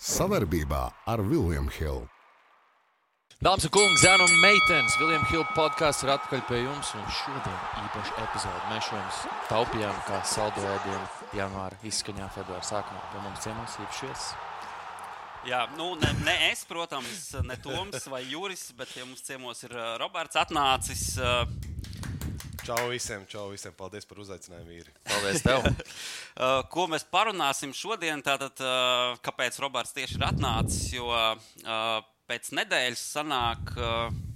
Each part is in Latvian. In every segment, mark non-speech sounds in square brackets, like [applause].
Savarbībā ar Vilniņu Hildu. Dāmas un kungi, zēna un meitenes, Viljams Hilda podkāsts ir atpakaļ pie jums. Un šodien īpaši epizode mēs šo jums taupījām kā ēdienu janvāra izskaņā, februāra sākumā. Pie mums ciemos īpašies. Jā, nu, ne, ne es, protams, ne Toms vai Juris, bet pie mums ciemos ir Roberts atnācis. Uh, Čau visiem, čau visiem. Paldies par uzaicinājumu, vīri. Paldies tev! [laughs] uh, ko mēs parunāsim šodien? Tātad, uh, kāpēc Roberts tieši ir atnācis? Jo uh, pēc nedēļas sanāk. Uh,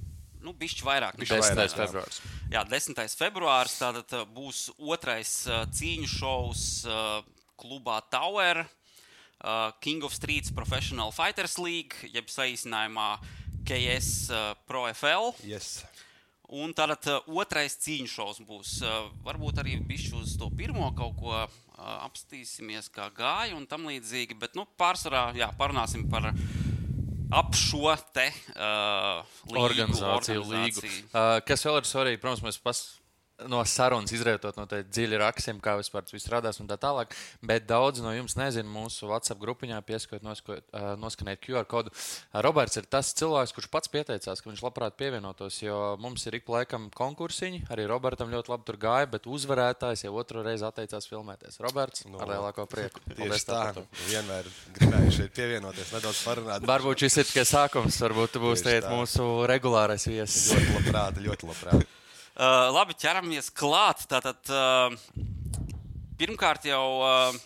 Nu, bišķi vairāk. Bišķi 10. vairāk, jā. februāris. Jā, 10. februāris. Tātad uh, būs otrais uh, cīņu šovs klubā Tower. King of Streets Professional Fighters League, jeb saīsinājumā KS Pro FL. Yes. Un tātad uh, otrais cīņu šovs būs. Uh, varbūt arī bišķi uz to pirmo kaut ko uh, apstīsimies, kā gāja un tam līdzīgi. Bet nu, pārsvarā jā, parunāsim par ap šo te uh, līgu, organizāciju līgu. Uh, kas vēl ir svarīgi, protams, mēs pas, no sarunas izrietot no dziļiem rakstiem, kā vispār tas viss radās un tā tālāk. Bet daudz no jums nezina mūsu WhatsApp grupiņā, uh, noskanēt QR kodu. Roberts ir tas cilvēks, kurš pats pieteicās, ka viņš labprāt pievienotos, jo mums ir ik pa laikam konkursiņi. Arī Robertam ļoti labi tur gāja, bet uzvarētājs jau otru reizi atteicās filmēties. Roberts, no, Nu, ar lielāko prieku. [laughs] Tieši tā. par to. Vienmēr gribēju šeit pievienoties, nedaudz parunāt. Varbūt šis ir tikai sākums, varbūt tā. mūsu regulārais viesis. Ļoti labprāt, ļoti labprāt. [laughs] Uh, labi, ķeramies klāt. Tātad, uh, pirmkārt, jau uh,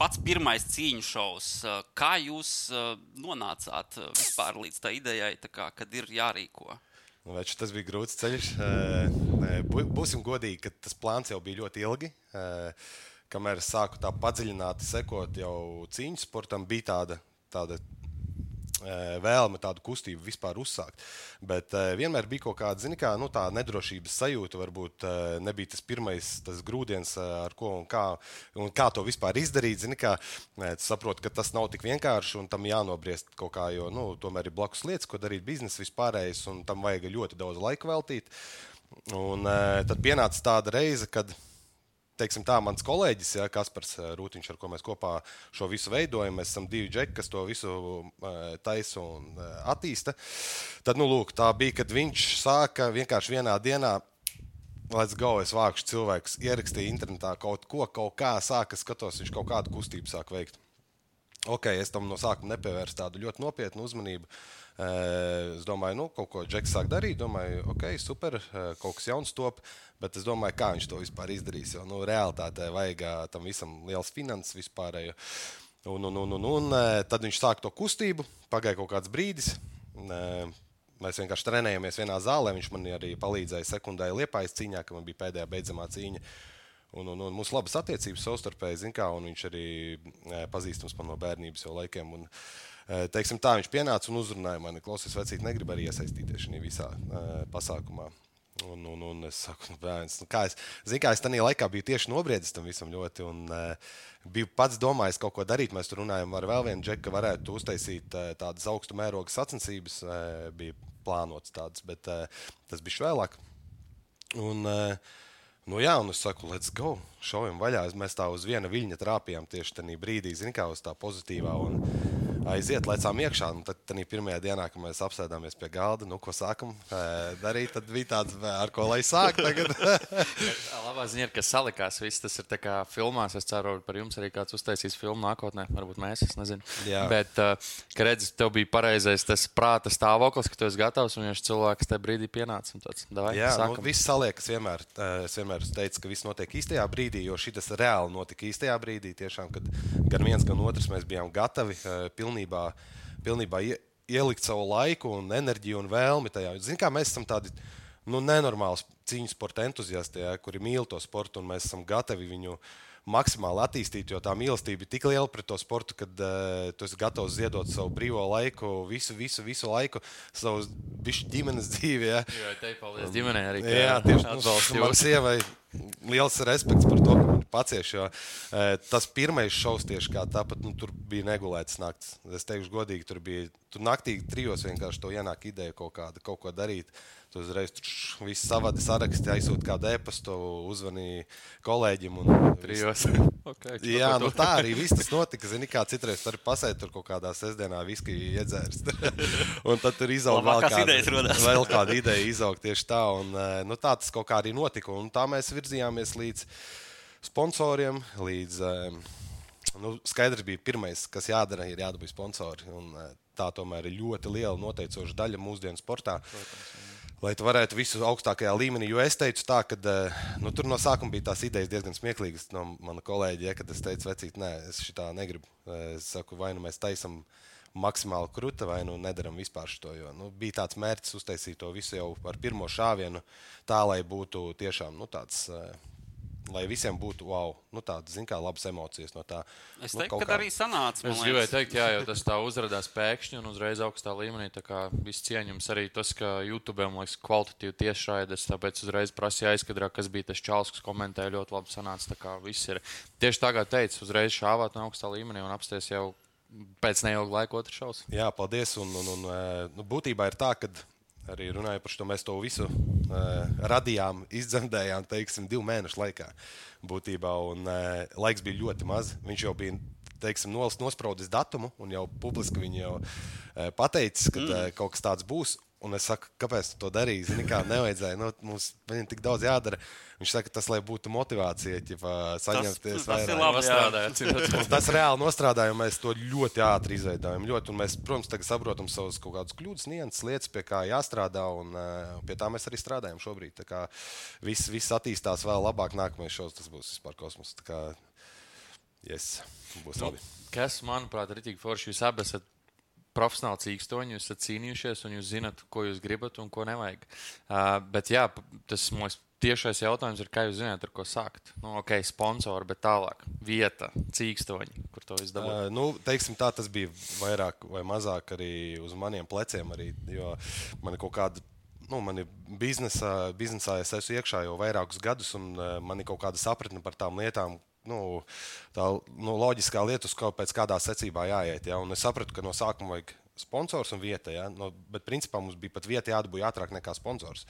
pats pirmais cīņu šovs. Kā jūs nonācāt vispār līdz tā idejai, tā kā, kad ir jārīko? Nu, Več, tas bija grūts ceļš. Būsim godīgi, ka tas plāns jau bija ļoti ilgi. Kamēr es sāku tā padziļināti sekot jau cīņu sportam, bija tāda, tāda vēlme, tādu kustību vispār uzsākt. Bet eh, vienmēr bija kaut kāda, zini, kā, nu, tā nedrošības sajūta. Varbūt eh, nebija tas pirmais tas grūdienis, eh, ar ko un kā, un kā to vispār izdarīt. Zini, kā, eh, tu saproti, ka tas nav tik vienkārši un tam jānobriest kaut kā, jo nu, tomēr ir blakus lietas, ko darīt biznesa vispārējais, un tam vajag ļoti daudz laika veltīt. Un eh, tad pienāca tāda reize, kad teiksim, tā, mans kolēģis, ja, Kaspars eh, Rūtiņš, ar ko mēs kopā šo visu veidojam, mēs esam divi džeki, kas to visu uh, taisa un uh, attīsta. Tad, nu, lūk, tā bija, kad viņš sāka vienkārši vienā dienā. Let's go, es vākšu cilvēkus, ierakstīju internetā kaut ko, kaut kā sāka skatos, viņš kaut kādu kustību sāk veikt. Ok, es tam no sākuma nepievērsu tādu ļoti nopietnu uzmanību. Eh, Es domāju, nu, kaut ko Džeks sāk darīt. Domāju, ok, super, eh, kaut kas jauns top. Bet es domāju, kā viņš to vispār izdarīs. Jo nu, realitātē vajag ā, tam visam liels finanses vispārējo. Un, un, un, un, un eh, tad viņš sāk to kustību. Pagāja kaut kāds brīdis. eh, Mēs vienkārši trenējamies vienā zālē. Viņš man arī palīdzēja sekundē liepājas cīņā, kad man bija pēdējā beidzamā cīņa. Un, un, un mums ir labas attiecības savstarpēji, zin kā, un viņš arī pazīstams man no bērnības jau laikiem. Un, e, teiksim, tā viņš pienāca un uzrunāja mani. Klausies, vecīt, negribu arī iesaistīties šajā visā e, pasākumā. Un, un, un es saku, nu, bērns, nu, kā es, zin, kā es tajā laikā biju tieši nobriedzis tam visam ļoti. Un, e, biju pats domājis kaut ko darīt. Mēs tur runājām ar vēl vienu džeku, ka varētu uztaisīt e, tādas augstu mēroga sacensības. E, bija plānots tādas, bet e, tas bija vēlāk. Un, eh, nu, jā, un es saku, let's go, šaujam vaļā. Mēs tā uz viena viļņa trāpījām tieši tajā brīdī, zini, kā uz tā pozitīvā. Un aiziet, lecām iekšā. Un tad tajā pirmajā dienā, kad mēs apsēdāmies pie galda, nu, ko sākam eh, darīt, tad bija tāds, ar ko lai sāk. [laughs] Labā ziņa ir, ka salikās viss. Tas ir kā filmās. Es ceru, ka par jums arī kāds uztaisīs filmu nākotnē. Varbūt mēs, es nezinu. Jā. Bet, uh, ka redzi, tev bija pareizais tas prāta stāvoklis, ka tu esi gatavs un viņš cilvēks tajā brīdī pienāca. Tāds, davai, Jā, nu, sākam. viss saliekas vienmēr. Es vienmēr teicu, ka viss notiek īstajā brīdī, jo šis reāli notika īstajā brīdī. Tiešām, kad gan viens, gan otrs mēs bijām gatavi eh, pilnībā, pilnībā ie, ielikt savu laiku, un enerģiju un vēlmi tajā. Ziniet, kā mēs esam tādi nu, nenormāli cīņu sporta entuziasti, ja, kuri mīl to sportu, un mēs esam gatavi viņu maksimāli attīstīt, jo tā mīlestība ir tik liela pret to sportu, ka uh, tu esi gatavs ziedot savu brīvo laiku, visu, visu, visu laiku, savu ģimenes [laughs] dzīvi. Ja. Jo te paldies ģimenei arī. Jā, tieši. Man jūs. sievai liels respekts par to, ka viņa pacieš. Jo, e, tas pirmais šovs tieši kā tāpat, nu, tur bija negulēts naktis. Es teikšu, godīgi, tur bija tur naktī trijos vienkārši to ienāk ideja kaut, kāda, kaut ko darīt. Tu uzreiz tur viss savādi saraksti, aizsūti kādu e-pastu, uzvanīji kolēģim. Un, Trijos. [laughs] okay, Jā, nu tā arī viss tas notika. Zini, kā citreiz tur pasēdi tur kaut kādā sestdienā, viski iedzērst. [laughs] un tad tur izauga vēl kāda rodās. [laughs] vēl kāda ideja, izaug tieši tā. Un, eh, nu, tā tas kaut kā arī notika. Un tā mēs virzījāmies līdz sponsoriem, līdz. eh, Nu, skaidrs bija, pirmais, kas jādara, ir jādabū sponsori. Un, eh, tā tomēr ir ļoti liela noteicoša daļa mūsdienu sportā. Lai tu varētu visu augstākajā līmenī, jo es teicu, tā, ka nu, tur no sākuma bija tās idejas diezgan smieklīgas no mana kolēģa. Ja, kad es teicu, vecīt, nē, es šitā negribu. Es saku, vai nu mēs taisām maksimāli krūta, vai nu nedaram vispār šo. Jo nu, bija tāds mērķis uztaisīt to visu jau ar pirmo šāvienu, tā lai būtu tiešām nu, tāds. eh, Lai visiem būtu wow, nu, tādas kā, labas emocijas no tā. Es nu, teiktu, kaut ka arī sanāca. Es gribēju teikt, jā, jo tas tā uzrādījās pēkšņi un uzreiz augstā līmenī. Tā kā viss cieņums arī tas, ka YouTube man liekas kvalitatīvi tiešraides, tāpēc uzreiz prasīja aizkadrā, kas bija tas čāls, kas komentēja ļoti labi sanāca. Tā kā viss ir tieši tā, kā teicu, uzreiz šāvāt no augstā līmenī un apsties jau pēc neilga laika otrs šaus. Jā, paldies. Un, un, un, eh, nu, būtībā ir tā, ka arī runājot par šo, mēs to visu uh, radījām, izdzemdējām, teiksim, divu mēnešu laikā. Būtībā, un uh, laiks bija ļoti maz. Viņš jau bija. Teiksim, nospraudis datumu, un jau publiski jau e, pateicis, ka mm. e, kaut kas tāds būs. Un es saku, kāpēc tu to darīji? Zini, kā nevajadzēja. Nu, mums viņam tik daudz jādara. Viņš saka, tas lai būtu motivācija, ja saņemties tas ir vairāk. labi. Strādājot, Un tas reāli nostrādājām, mēs to ļoti ātri izveidojām. Ļoti, un mēs, protams, tagad saprotam savus kaut kādus kļūdas, nianses, lietas, pie kā jāstrādā, un uh, pie tā mēs arī strādājam šobrīd. Tā kā viss, viss attīstās vēl labāk, nākamais šovs tas būs vispār kosmos. Tā kā, yes, būs Nu, labi. kas, manuprāt, ir tik forši. Jūs abi esat profesionāli cīkstoņi, jūs esat cīnījušies, un jūs zinat, ko jūs gribat un ko nevajag. Uh, bet jā, tas mums tiešais jautājums ir, kā jūs zināt, ar ko sākt. Nu, ok, sponsori, bet tālāk vieta, cīkstoņi, kur to izdabūt. Uh, nu, teiksim, tā tas bija vairāk vai mazāk arī uz maniem pleciem. Arī, jo man ir kaut kāda. Nu, man ir biznesā, biznesā, es esmu iekšā jau vairākus gadus, un uh, man ir kaut kāda sapratne par tām lietām. Nu, tā nu, loģiskā lieta, uz ko pēc kādā secībā jāiet. Ja? Un es sapratu, ka no sākuma vajag sponsors un vieta. Ja? No, bet principā mums bija pat vieta jādabū ātrāk nekā sponsors.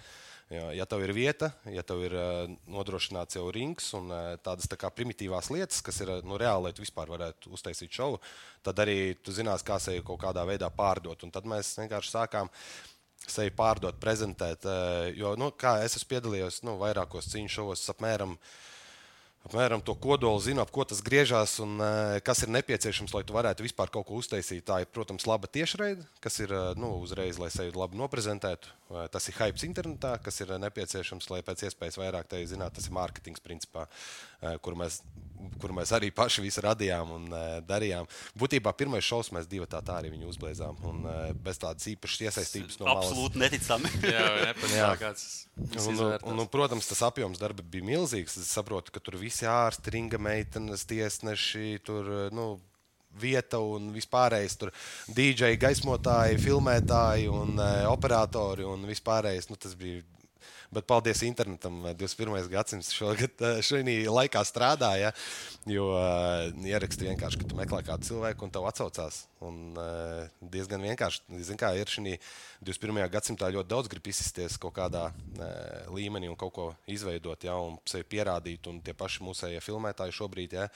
Ja, ja tev ir vieta, ja tev ir uh, nodrošināts jau rings un uh, tādas tā primitīvās lietas, kas ir uh, nu, reāli, lai tu vispār varētu uztaisīt šovu, tad arī tu zinās, kā sevi kaut kādā veidā pārdot. Un tad mēs vienkārši sākām sevi pārdot, prezentēt. Uh, jo, nu, kā es esmu piedalījies nu, vairākos cīņu šovos, apmēram apmēram to kodolu zinu, ap ko tas griežās un uh, kas ir nepieciešams, lai tu varētu vispār kaut ko uztaisīt. Tā ir, protams, laba tiešraide, kas ir uh, nu, uzreiz, lai sevi labi noprezentētu. Tas ir hype internetā, kas ir nepieciešams, lai pēc iespējas vairāk te zinātu. Tas ir mārketings, principā, uh, kur, mēs, kur mēs arī paši visu radījām un uh, darījām. Būtībā pirmais šovs mēs divi tā, tā arī viņu uzblēzām. Un, uh, bez tādas īpašas iesaistības no malas. Absolūti neticami. [laughs] Jā, vai nepatīk, Jā. kāds Un, un, un, protams, tas apjoms darba bija milzīgs. Es saprotu, ka tur visi ārsti, ringa meitenes, tiesneši, tur nu, vieta un vispārējais. Tur dīdžeji, gaismotāji, filmētāji un e, operatori un vispārējais. Nu, tas bija. Bet paldies internetam, e, 21. gadsimts šogad, e, šajā laikā strādāja. Jo uh, ieraksti vienkārši, ka tu meklē kādu cilvēku un tev atsaucās. Un, uh, diezgan vienkārši. Zin, kā, ir šī 21. gadsimtā ļoti daudz grib izsisties kaut kādā uh, līmenī un kaut ko izveidot, ja, un sevi pierādīt. Un tie paši mūsējie filmētāji šobrīd, ja,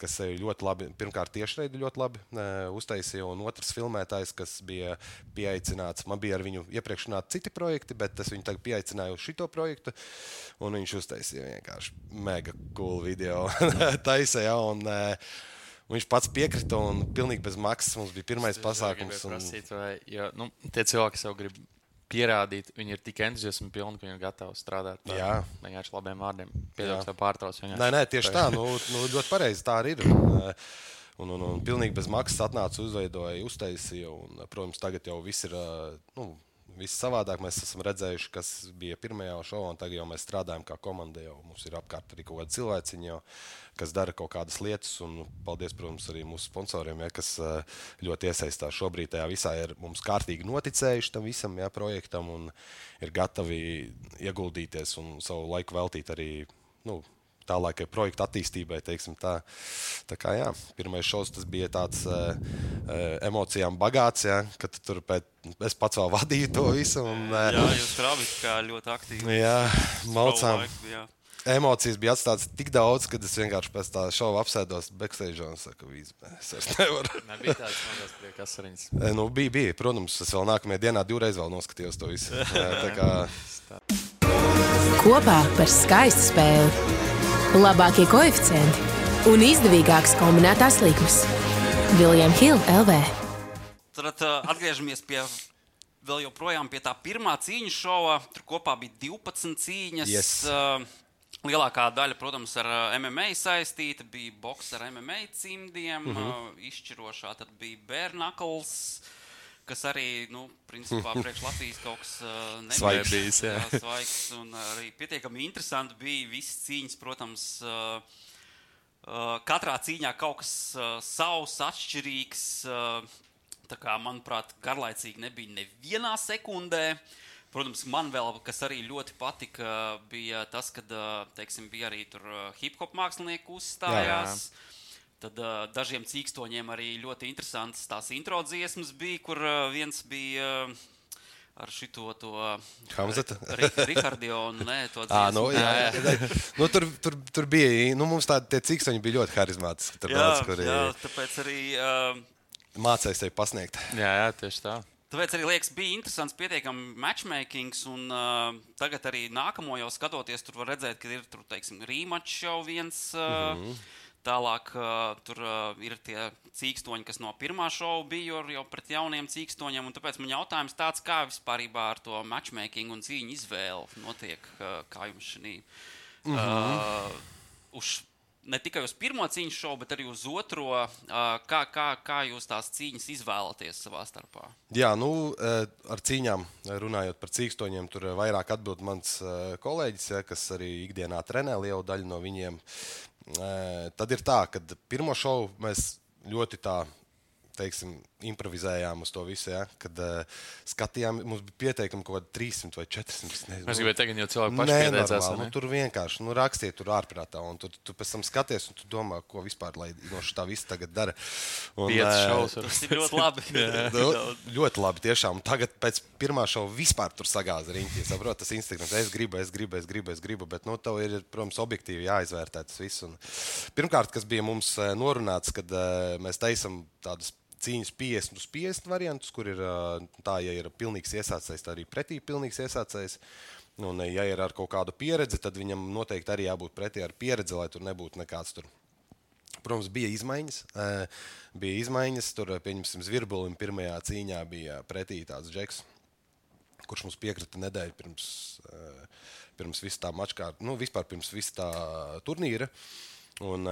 kas ļoti labi, pirmkārt, tiešraidi ļoti labi uh, uztaisīja, un otrs filmētājs, kas bija pieaicināts, man bija ar viņu iepriekš runāti citi projekti, bet es viņu tagad pieaicināju uz šito projektu, un viņš uztaisīja vienkārši mega cool video. [laughs] taisa, ja, un, uh, Viņš pats piekrita, un pilnīgi bez maksas mums bija pirmais pasākums. Un... Prasīt, vai, jo, nu, tie cilvēki sev grib pierādīt, viņi ir tik entuziasmi pilni, ka viņi ir gatavi strādāt par Jā. vienkārši labiem vārdiem. Piedod, Jā. tev pārtrauc. vienkārši. Nē, nē, tieši tā, nu, nu, ļoti pareizi tā arī ir. Un, un, un, un pilnīgi bez maksas atnāca, uzveidoja, uztaisīja. Un, protams, tagad jau viss ir. Nu, Viss savādāk mēs esam redzējuši, kas bija pirmajā šovā, un tagad jau mēs strādājam kā komanda. Jau mums ir apkārt arī kaut kāda cilvēciņa, jau, kas dara kaut kādas lietas. Un, paldies, protams, arī mūsu sponsoriem, ja, kas eh, ļoti iesaistās šobrīd tajā visā. Ir mums kārtīgi noticējuši tam visam ja, projektam un ir gatavi ieguldīties un savu laiku veltīt arī. Nu, tālākai projekta attīstībai. teiksim Tā. Tā kā, jā, pirmais šovs tas bija tāds uh, emocijām bagāts. Ja, kad tur pēc, es pats vēl vadīju to visu. Un, Jā, jūs strādājat kā ļoti aktīvi. Jā, malcām. Laiku, jā. Emocijas bija atstātas tik daudz, ka es vienkārši pēc tā šova apsēdos backstage un saku, es vairs nevaru. Nebija tāds mazs prieka asariņas. Nu, bija, bija. Protams, es vēl nākamajā dienā divreiz vēl noskatījos to visu. Kā Kopā par skaistu spēli, labākie koeficienti un izdevīgākas kombinētās likmes. Viljams Hilde LV. Tad uh, atgriežamies pie vēl joprojām pie tā pirmā cīņu šova. Tur kopā bija 12 cīņas. Yes. Uh, lielākā daļa, protams, ar uh, MMA saistīta. Bija boks ar MMA cimdiem, -huh. uh, izšķirošā. Tad bija Bērnakls. Kas arī, nu, principā, priekš Latvijas kaut kas uh, [laughs] nebija Svaigs. bijis, jā. jā, [laughs] svaigs. Un arī pietiekami interesanti bija visas cīņas, protams. Uh, Uh, katrā cīņā kaut kas uh, savs, atšķirīgs. Uh, tā kā, manuprāt, garlaicīgi nebija nevienā sekundē. Protams, man vēl, kas arī ļoti patika, bija tas, ka teiksim, bija arī tur uh, hip hop mākslinieki uzstājās. Tad uh, dažiem cīkstoņiem arī ļoti interesants tās intro dziesmas bija, kur uh, viens bija uh, ar šito to Hamzata? Rikardionu, nē, to [laughs] À, nu, dziesmu. jā, jā. Nu, tur, tur, tur bija. Nu, mums tādi ciksteņi bija ļoti harizmātiski. Tur jā, daudz, kur jā, tāpēc arī. Uh, mācījās sevi pasniegt. Jā, jā, tieši tā. Tāpēc arī liekas, bija interesants, pietiekami matchmaking. Un uh, tagad arī nākamo jau skatoties, tur var redzēt, ka ir tur, teiksim, rīmačs jau viens. Uh, mm -hmm. Tālāk uh, tur uh, ir tie cīkstoņi, kas no pirmā šova bija jau- pret jauniem cīkstoņiem. un Tāpēc man jautājums tāds, kā vispār ar to matchmaking un cīņu izvēli notiek, uh, kā jums šī. Mm -hmm. uh, uz, ne tikai uz pirmo cīņu šovu, bet arī uz otro. Uh, kā, kā, kā jūs tās cīņas izvēlaties savā starpā? Jā, nu, ar cīņām runājot par cīkstoņiem, tur vairāk atbild mans kolēģis, kas arī ikdienā trenē lielu daļu no viņiem. Tad ir tā, ka pirmo šovu mēs ļoti tā. Teiksim, improvizējām uz to visu. Ja? Kad uh, skatījām, mums bija pieteikumi kaut kādi 300 vai 400. es nezinu. Mēs gribējām teikt, jau cilvēki normāli. vai Nu, tur vienkārši nu, rakstiet, tur ārprātā. Un tu, tu pēc tam skaties, un tu domā, ko vispār lai no tā visa tagad dara. Un, eh, [laughs] var Tas ir ļoti labi. [laughs] Nu, ļoti labi, tiešām. Un Tagad pēc pirmā šova vispār tur sagāza riņķi. Es saprotu, tas instinkts, es gribu, es gribu, es gribu, es gribu. Bet, nu, tev ir, protams, objektīvi jāizvērtē tas viss. Un, pirmkārt, kas bija mums eh, norunāts, kad eh, mēs taisām tādus cīņas 50 uz 50 variantus, kur ir tā, ja ir pilnīgs iesācējs, tad arī pretī pilnīgs iesācējs. Un, ja ir ar kaut kādu pieredzi, tad viņam noteikti arī jābūt pretī ar pieredzi, lai tur nebūtu nekāds tur Protams, bija izmaiņas. Bija izmaiņas. Tur, pieņemsim, Zvirbulim pirmajā cīņā bija pretī tāds džeks, kurš mums piekrita nedēļu pirms, pirms visa tā mačā, nu, vispār pirms visa tā turnīra. Un,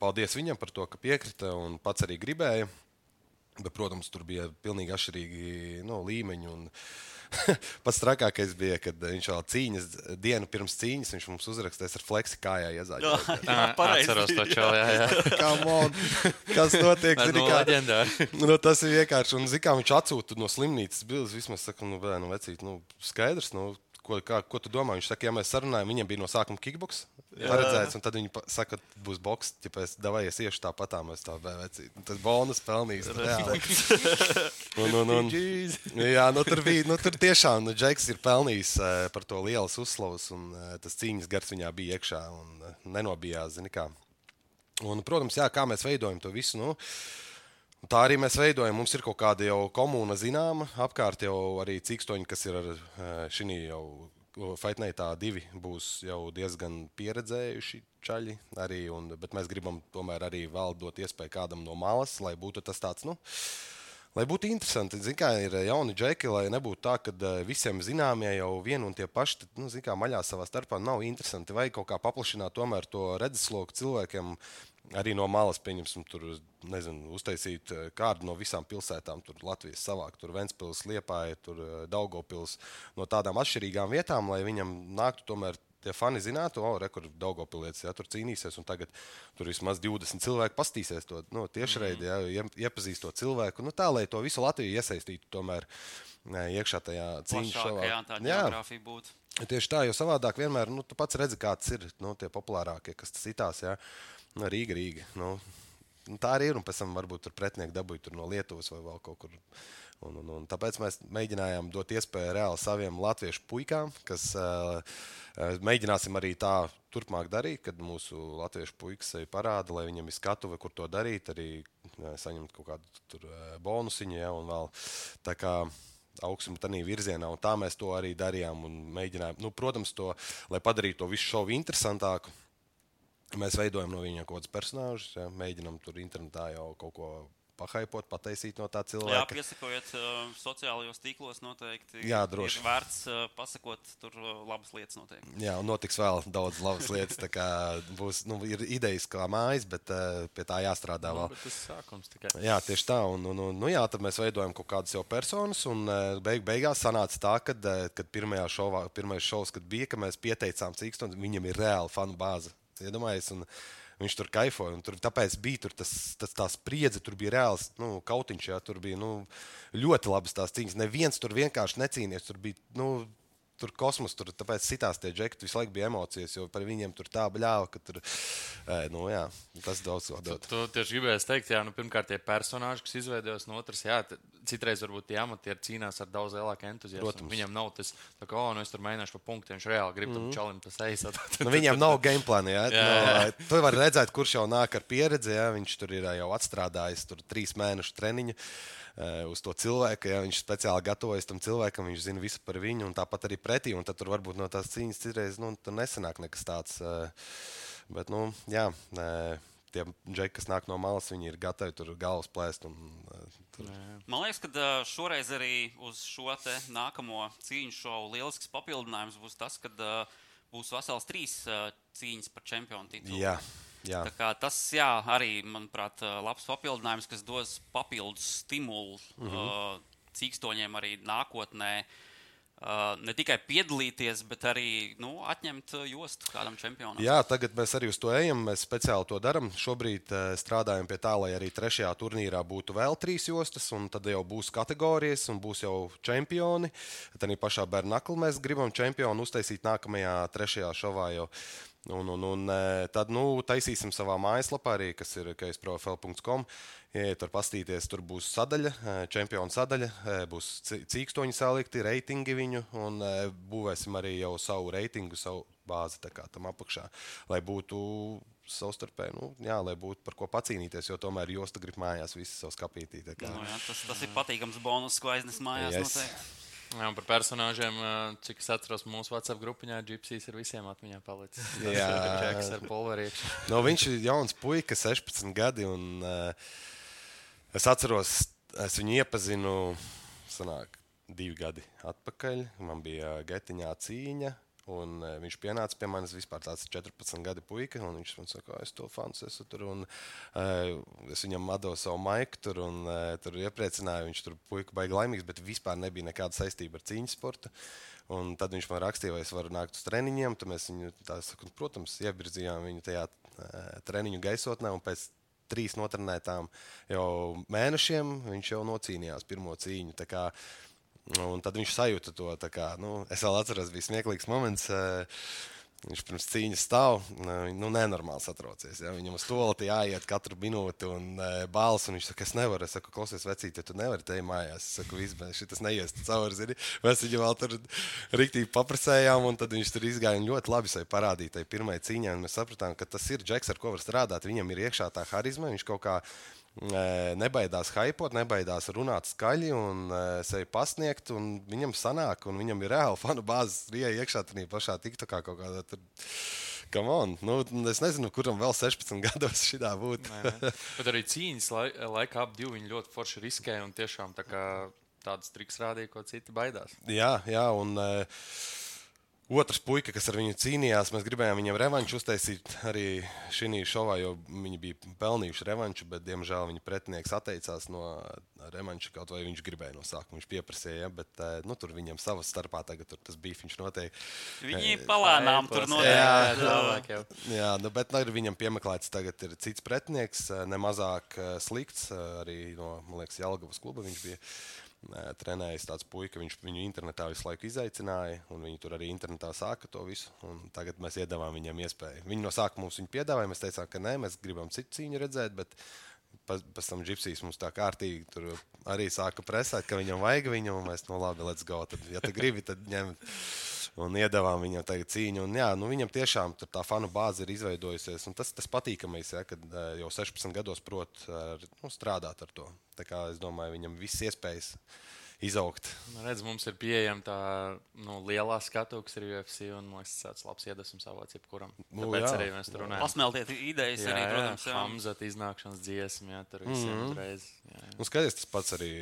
paldies viņam par to, ka piekrita un pats arī gribēja. Bet, protams, tur bija pilnīgi atšķirīgi nu, līmeņi. Un [laughs] pats trakākais bija, kad viņš vēl cīņas dienu pirms cīņas viņš mums uzrakstīs ar fleksi kājā iezāģēt. Jā, pareizi. Atceros to čelu, jā, jā. [laughs] Come on! Kas notiek? Tas Zini, kā- leģendāri. Nu, tas ir vienkārši. Un, zini, kā viņš atsūta no slimnīcas bildes. Vismaz saka, nu, bē, nu, vecīt, nu, skaidrs. Nu, ko, kā, ko tu domā? Viņš saka, ja mēs sarunājam, viņam bija no sākuma kickbox paredzēts, un tad viņi saka, ka būs boks. Ja pēc davājies iešu tāpatā, mēs tā vecīt. Nu, Tas bonus pelnījis. reāli. [laughs] Un, un, un, jā, nu, tur bija, nu, tur tiešām, nu, Džeks ir pelnījis uh, par to lielas uzslavas, un uh, tas cīņas gars viņā bija iekšā un uh, nenobijās, zini kā. Un, protams, jā, kā mēs veidojam to visu. Nu, Tā arī mēs veidojam. Mums ir kaut kāda jau komūna zināma. Apkārt jau arī cīkstoņi, kas ir ar šī jau Faitneitā divi, būs jau diezgan pieredzējuši čaļi. Arī, un, bet mēs gribam tomēr arī vēl dot iespēju kādam no malas, lai būtu tas tāds. Nu, Lai būtu interesanti, zin, kā ir jauni džeki, lai nebūtu tā, ka eh, visiem zināmie jau vien un tie paši, tad, nu, zin, kā maļā savā starpā nav interesanti. Vai kaut kā paplašināt tomēr to redzesloku cilvēkiem, arī no malas, pieņemsim, tur, nezinu, uztaisīt eh, kādu no visām pilsētām, tur Latvijas savāk, tur Ventspils, Liepāja, tur eh, Daugopils, no tādām atšķirīgām vietām, lai viņam nāktu tomēr tie fani zinātu, o, re, kur Daugopilietis ja, tur cīnīsies, un tagad tur vismaz 20 cilvēki pastīsies to nu, tiešraidi, ja, ie- iepazīst to cilvēku. Nu, tā, lai to visu Latviju iesaistītu tomēr nē, iekšā tajā Jā. būtu. Tieši tā, jo savādāk vienmēr, nu, tu pats redzi, kāds ir nu, tie populārākie, kas tas itās. Ja? Nu, Rīga, Rīga. Nu, nu, tā arī ir. Un pēc tam varbūt tur pretinieki dabūja no Lietuvas vai vēl kaut kur. Un, un, un tāpēc mēs mēģinājām dot iespēju reāli saviem latviešu puikām, kas uh, mēģināsim arī tā turpmāk darīt, kad mūsu latviešu puikas sevi parāda, lai viņam ir skatuve, kur to darīt, arī saņemt kaut kādu tur, bonusiņu. Ja, un vēl tā kā augstumu tādā virzienā. Un tā mēs to arī darījām un mēģinājām. Nu, protams, to, lai padarītu to visu šovu interesantāku. Mēs veidojam no viņa kaut kādus personāžus, ja, mēģinām tur internetā jau kaut ko pahaipot, pataisīt no tā cilvēka. Jā, piesakojiet uh, sociālajos tīklos noteikti. Jā, droši. Ir vērts uh, pasakot tur uh, labas lietas noteikti. Jā, un notiks vēl daudz labas lietas. Tā kā būs, nu, ir idejas kā mājas, bet uh, pie tā jāstrādā Nu, vēl. bet tas sākums tikai. Jā, tieši tā. Un, un, un, nu, jā, tad mēs veidojam kaut kādas jau personas. Un uh, beig, beigās sanāca tā, ka uh, kad pirmajā šovā, pirmais šovs, kad bija, ka mēs pieteicām Cīkstonu, viņam ir reāla fanu bāze. Iedomājies, un viņš tur kaifoja. Tur, tāpēc bija tur tas, tas, tā spriedze, tur bija reāls nu, kautiņš, jā, tur bija nu, ļoti labas tās cīņas. Neviens tur vienkārši necīnījās. Tur bija nu, tur kosmos, tur tāpēc citās tie džekti visu laiku bija emocijas, jo par viņiem tur tā bļāva, ka tur, nu jā, tas daudz ko dod. Tu tieši gribēji teikt, jā, nu, pirmkārt, tie personāļi, kas izveidojas no otras, jā, citreiz varbūt tie amatieri cīnās ar daudz lielāku entuziasmu. Protams. Viņam nav tas, tā kā, oh, nu, es tur mēģināšu pa punktiem, viņš reāli grib tam čalim tas ejas. [laughs] Nu, viņam nav game plāna. Ja? Jā, [laughs] jā. No, tu vari redzēt, kurš jau nāk ar pieredzi. Ja? Viņš tur ir jau atstrādājis tur trīs mēnešu treniņu. Eh, Uz to cilvēku, ja viņš speciāli gatavojas tam cilvēkam, viņš zina visu par viņu, un tāpat arī pretī. Tad varbūt no tās cīņas citreiz nu, nesanāk nekas tāds. eh, Bet, nu, jā, eh, tie džeki, kas nāk no malas, viņi ir gatavi tur galvas plēst. Un, tur. Man liekas, ka šoreiz arī uz šo nākamo cīņu šovu lielisks papildinājums būs tas, ka būs vesels trīs cīņas par čempionu titulu. Jā, jā. Tas jā, arī, manuprāt, labs papildinājums, kas dos papildus stimulu uh Mhm. -huh. cīkstoņiem arī nākotnē. Uh, ne tikai piedalīties, bet arī nu, atņemt jostu kādam čempionam. Jā, tagad mēs arī uz to ejam. Mēs speciāli to darām. Šobrīd uh, strādājam pie tā, lai arī trešajā turnīrā būtu vēl trīs jostas, un tad jau būs kategorijas, un būs jau čempioni. Tad arī pašā Bernakli mēs gribam čempionu uztaisīt nākamajā trešajā šovā. Jau. Un, un, un eh, tad nu, taisīsim savā mājaslapā, arī, kas ir kaisprofil.com. Iet tur pastīties, tur būs sadaļa, eh, čempionu sadaļa, eh, būs cīkstoņi salikti, reitingi viņu, un būvēsim arī jau savu reitingu, savu bāzi kā tam apakšā, lai būtu savstarpēji, nu, jā, lai būtu par ko pacīnīties, jo tomēr josta grib mājās visi savu skapītī. kā. Nu, jā, tas, tas ir patīkams bonus, ko aiznes mājās. Yes. Yes. Jā, par personāžiem, cik es atceros, mūsu WhatsApp grupiņā Gypsijas ir visiem atmiņā palicis. Jā. Čeks ar pulverīšu. [laughs] No, viņš ir jauns puika, 16 gadi. Un, uh, es atceros, es viņu iepazinu sanāk, divi gadi atpakaļ. Man bija getiņā cīņa. Un, uh, viņš pienāca pie manis vispār tāds 14 gadu puika. un Viņš man saka, es to fanu esmu tur. Un, uh, es viņam devu savu maiku tur un uh, tur iepriecināju. Viņš tur puika baigi laimīgs, bet vispār nebija nekāda saistība ar cīņas sportu. Un tad viņš man rakstīja, vai es varu nākt uz treniņiem. Tad mēs viņu, tā, saku, protams, ievirzījām viņu tajā uh, treniņu gaisotnē. un Pēc trīs notrenētām jau mēnešiem viņš jau nocīnījās pirmo cīņu. Tā kā, Un tad viņš sajūta to. Kā, nu, es vēl atceros, bija smieklīgs moments. eh, Viņš pirms cīņas stāv, nu, nenormāli satraucies. Ja? Viņam uz to jāiet katru minūti un e, balss. Un viņš saka, es nevaru. Es saku, klausies, vecīt, ja tu nevari te mājās. Es saku, vispār šis neies cauri. Zini? Mēs viņu vēl tur rīktīgi paprasējām, un tad viņš tur izgāja ļoti labi tajā pirmajā cīņā. un Mēs sapratām, ka tas ir Džeks, ar ko var strādāt. Viņam ir iekšā tā harizma. Viņš kaut kā nebaidās hypot, nebaidās runāt skaļi un sevi pasniegt. un Viņam sanāk, un viņam ir reāli [laughs] fanu bāzes rieja iekšā tajā pašā TikTokā kaut kādā. Tur. Come on. Nu, es nezinu, kuram vēl 16 [laughs] gados šī būtu. Nē, nē. Bet arī cīņas lai, laikā ap divi viņi ļoti forši riskēja un tiešām tā kā tādas triks rādīja, ko citi baidās. Jā, jā, un uh, otrs puika, kas ar viņu cīnījās, mēs gribējām viņam revanšu uztaisīt arī šī šovā, jo viņi bija pelnījuši revanšu, bet, diemžēl, viņa pretinieks atteicās no revanša, kaut vai viņš gribēja no sākuma. Viņš pieprasīja, ja, bet uh, nu, tur viņam savā starpā tagad tur tas bija. Viņš noteikti. Viņi palēnām tur Jā, noteikti. [laughs] jau. Jā, nu, bet nu, viņam piemeklēts tagad ir cits pretinieks, eh, nemazāk eh, slikts. eh, Arī no man liekas, Jālgavas kluba viņš bija eh, trenējis tāds puika. Viņš viņu internetā visu laiku izaicināja, un viņi tur arī internetā sāka to visu. Tagad mēs iedavām viņam iespēju. Viņi no sākuma mums piedāvāja. Mēs teicām, ka nē, mēs gribam citu cīņu redzēt. Bet, Pēc tam Gipsijas mums tā kārtīgi tur arī sāka presēt, ka viņam vajag viņu, un mēs no labi, let's go. Tad, ja tu gribi, tad ņem. Un iedavām viņam tagad cīņu. Un, jā, nu, viņam tiešām tā fanu bāze ir izveidojusies. Tas tas patīkamais, ja, kad jau 16 gados prot nu, strādāt ar to. Tā kā es domāju, viņam viss iespējas izaugt. Nu, redz, mums ir pieejama tā nu, lielā skatu, kas ir UFC. Un, man liekas, tas ir labs iedvesmas avots jebkuram. Nu, Tāpēc jā. arī mēs tur runājam. Pasmeltiet idejas Jā, arī, jā, protams. Jā. Hamzat iznākšanas dziesma, jā, tur visiem mm Mhm. -hmm. uzreiz. Jā, jā. Nu, skaties, tas pats arī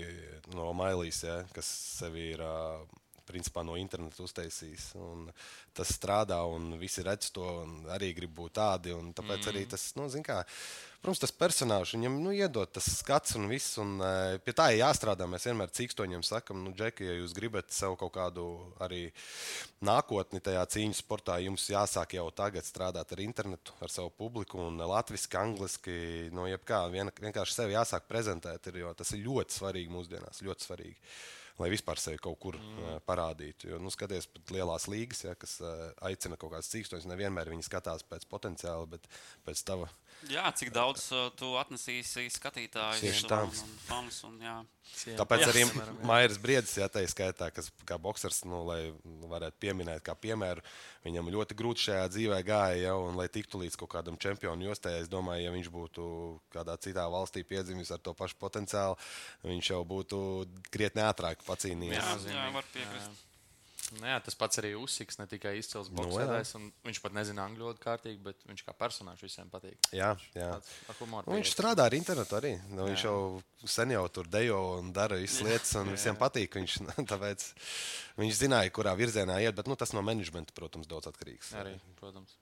no Mailijas, ja, kas sevi ir ā, principā, no interneta uztaisījis. Un Tas strādā, un visi redz to, un arī grib būt tādi. Tāpēc mm. arī tas, nu, zin kā, protams, tas personāžs viņam nu, iedod tas skats un viss. Un, e, pie tā ir jāstrādā. Mēs vienmēr cīkstoņiem sakam, nu, Džeki, ja jūs gribat sev kaut kādu arī nākotni tajā cīņu sportā, jums jāsāk jau tagad strādāt ar internetu, ar savu publiku, un latviešu, angliski, no jebkā. Vien, vienkārši sevi jāsāk prezentēt, ir, jo tas ir ļoti svarīgi mūsdienās. Ļoti svarīgi lai vispār sevi kaut kur mm. parādītu. Jo, nu, skaties, pat lielās līgas, ja, kas uh, aicina kaut kādas cīkstoņas, nevienmēr viņi skatās pēc potenciāla, bet pēc tava. Jā, cik daudz uh, tu atnesīsi skatītājus Tieši tā. un, un fanus. Un, jā. Tāpēc Jā, arī jā. Mairis Briedis, ja tā ir skaitā, kas kā boxers, nu, lai varētu pieminēt, kā piemēru, viņam ļoti grūti šajā dzīvē gāja, ja, un lai tiktu līdz kaut kādam čempionu jostai, es domāju, ja viņš būtu kādā citā valstī piedzimis ar to pašu potenciālu, viņš jau būtu krietni ātrāk pacīnījies. Jā, jā, var piekrist. Nu, jā, tas pats arī uzsiks, ne tikai izcils Nu, jā. boxētājs. un Viņš pat nezina angļu valodu kārtīgi, bet viņš kā personāžs visiem patīk. Jā, jā. Tāds ar humoru. Nu, viņš strādā ar internetu arī. Nu, viņš Jā. jau sen jau tur dejo un dara visas lietas, un visiem patīk. Viņš, [laughs] tāpēc viņš zināja, kurā virzienā iet, bet nu, tas no menedžmenta, protams, daudz atkarīgs. Arī, protams.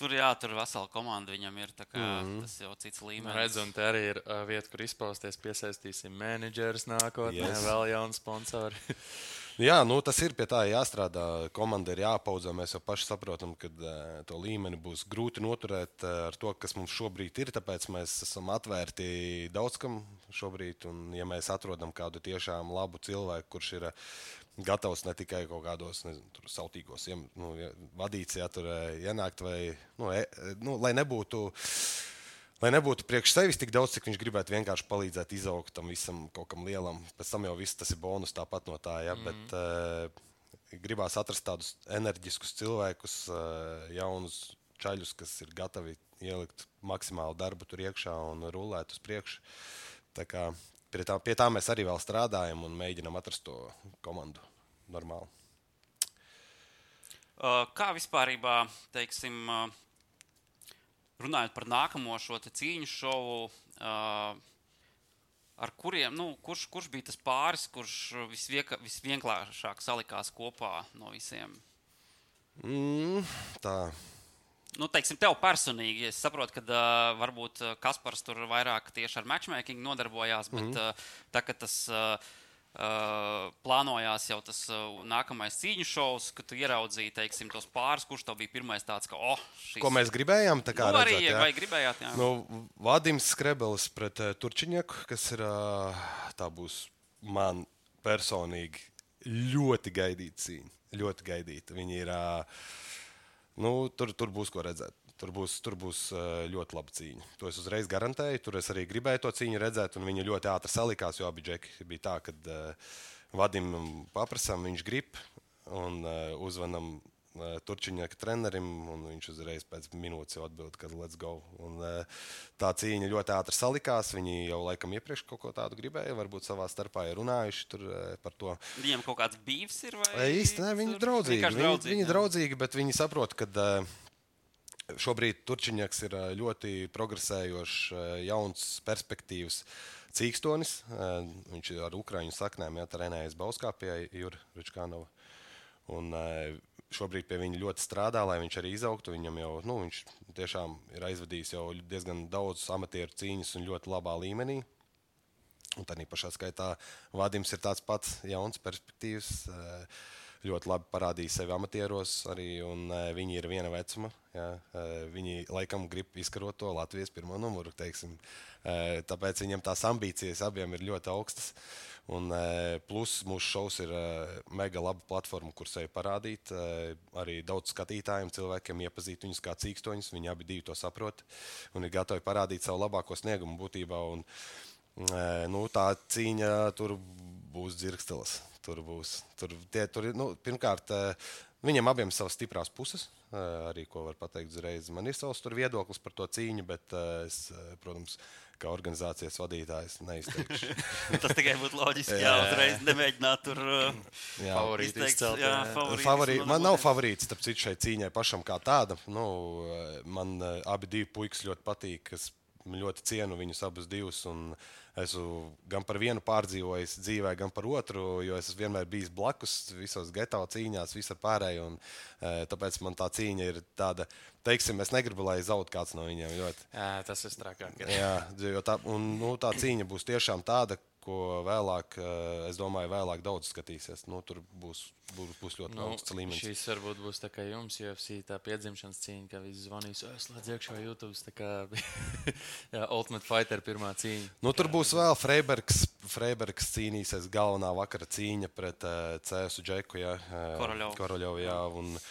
Tur jā, tur vesela komanda viņam ir. tā Kā, mm. -hmm. Tas jau cits Nu, līmenis. redz, un te arī ir uh, vieta, kur izpausties. Piesaistīsim menedžerus nākotnē, yes. vēl jaunu sponsoru. [laughs] Jā, nu, tas ir pie tā jāstrādā. Komanda ir jāpaudzē. Mēs jau paši saprotam, ka uh, to līmeni būs grūti noturēt uh, ar to, kas mums šobrīd ir. Tāpēc mēs esam atvērti daudz kam šobrīd. Un, ja mēs atrodam kādu tiešām labu cilvēku, kurš ir uh, gatavs ne tikai kaut kādos nezinu, sautīgos iem, nu, ja, vadīts, ja tur ienākt, vai nu, e, nu, lai nebūtu. Lai nebūtu priekš sevis tik daudz, cik viņš gribētu vienkārši palīdzēt izaugt tam visam kaut kam lielam. Pēc tam jau viss tas ir bonus tāpat no tā. Ja? Mm. Bet, uh, gribās atrast tādus enerģiskus cilvēkus, uh, jaunus čaļus, kas ir gatavi ielikt maksimālu darbu tur iekšā un rulēt uz priekšu. Tā kā Pie tā, pie tā mēs arī vēl strādājam un mēģinām atrast to komandu normāli. Kā vispār, teiksim, runājot par nākamo šo cīņu šovu, uh, ar kuriem, nu, kurš, kurš bija tas pāris, kurš visvieka, visvienkāršāk salikās kopā no visiem? Mm, tā. Nu, teiksim, tev personīgi, es saprotu, ka uh, varbūt Kaspars tur vairāk tieši ar matchmaking nodarbojās, bet mm uh, tā, kad tas uh, uh, plānojās jau tas uh, nākamais cīņu šovs, kad tu ieraudzīji, teiksim, tos pāris, kurš tev bija pirmais tāds, ka, oh, šis Ko mēs gribējām? tā kā nu, arī, redzēt, jā? vai gribējāt, jā. Nu, Vadims Skrebelis pret uh, Turčiņaku, kas ir tā būs man personīgi ļoti gaidīta cīņa. Ļoti gaidīta. Viņi ir. Nu, tur, tur būs ko redzēt. Tur būs, tur būs uh, ļoti laba cīņa. To es uzreiz garantēju. Tur es arī gribēju to cīņu redzēt, un viņi ļoti ātri salikās. Jo abi džeki bija tā, ka uh, Vadim paprasām, viņš grib, un uh, uzvanām uh, Turčiņāka trenerim, un viņš uzreiz pēc minūtes atbild, ka let's go. Un, uh, tā cīņa ļoti ātri salikās. Viņi jau laikam iepriekš kaut ko tādu gribēja, varbūt savā starpā ir runājuši tur, uh, par to. Viņiem kaut kāds bijis vai? E, Īsti ne, viņi ir draudzīgi. Viņi, draudzīgi, viņi draudzīgi, bet viņi saprot, ka uh, šobrīd Turčiņaks ir uh, ļoti progresējošs, uh, jauns perspektīvas cīkstonis. Uh, viņš ir ar ukrāņu saknēm, ja trenējas Bauskā pie Jura Ričkānova. Un, uh, Šobrīd pie viņa ļoti strādā, lai viņš arī izaugtu. Viņam jau nu, viņš tiešām ir aizvadījis jau diezgan daudz amatieru cīņas un ļoti labā līmenī. Un tā pašā skaitā Vadims ir tāds pats jauns, perspektīvs. eh, Ļoti labi parādīja sevi amatieros arī, eh, viņi ir viena vecuma. Jā, eh, viņi laikam grib izkarot to Latvijas pirmo numuru. Teiksim. Eh, Tāpēc viņiem tās ambīcijas abiem ir ļoti augstas. Un, plus mūsu šovs ir mega laba platforma, kur sevi parādīt. Arī daudz skatītājiem, cilvēkiem iepazīt viņus kā cīkstoņus. Viņi abi to saprot un ir gatavi parādīt savu labāko sniegumu būtībā. Un, nu, tā cīņa tur būs dzirkstelis. Tur būs. Tur, tie, tur, nu, pirmkārt, uh, Viņam abiem ir savas stiprās puses, arī ko var pateikt uzreiz. Man ir savs viedoklis par to cīņu, bet es, protams, kā organizācijas vadītājs neizteikšu. [laughs] Tas tikai būtu loģiski. Jā, uzreiz nemēģināt tur favorītu izcelt. Jā, favorītis, Favorī, man nav favorīts, starp citu, šai cīņai pašam kā tāda. Nu, man abi divi puikas ļoti patīk, kas ļoti cienu viņus abus divus. Un, uh, esmu gan par vienu pārdzīvojis dzīvē, gan par otru, jo es vienmēr bijis blakus visos geto cīņās, visur pārējo. Un, e, tāpēc man tā cīņa ir tāda, teiksim, es negribu, lai zaudētu kāds no viņiem. Ļoti. Jā, tas ir trakāk. Jā, jo tā, un, nu, tā cīņa būs tiešām tāda, ko vēlāk, eh, es domāju, vēlāk daudz skatīsies. Nu, tur būs, būs, būs ļoti nu, augsts līmenis. Šīs varbūt būs tā kā jums, UFC tā piedzimšanas cīņa, ka visi zvanīs, es slēdzu iekšā YouTube, tā kā [laughs] jā, Ultimate Fighter pirmā cīņa. Nu, tur būs vēl Freibergs, Freibergs cīnīsies galvenā vakara cīņa pret uh, eh, Cēsu Džeku, jā, uh, Koroļovu, jā, un, uh,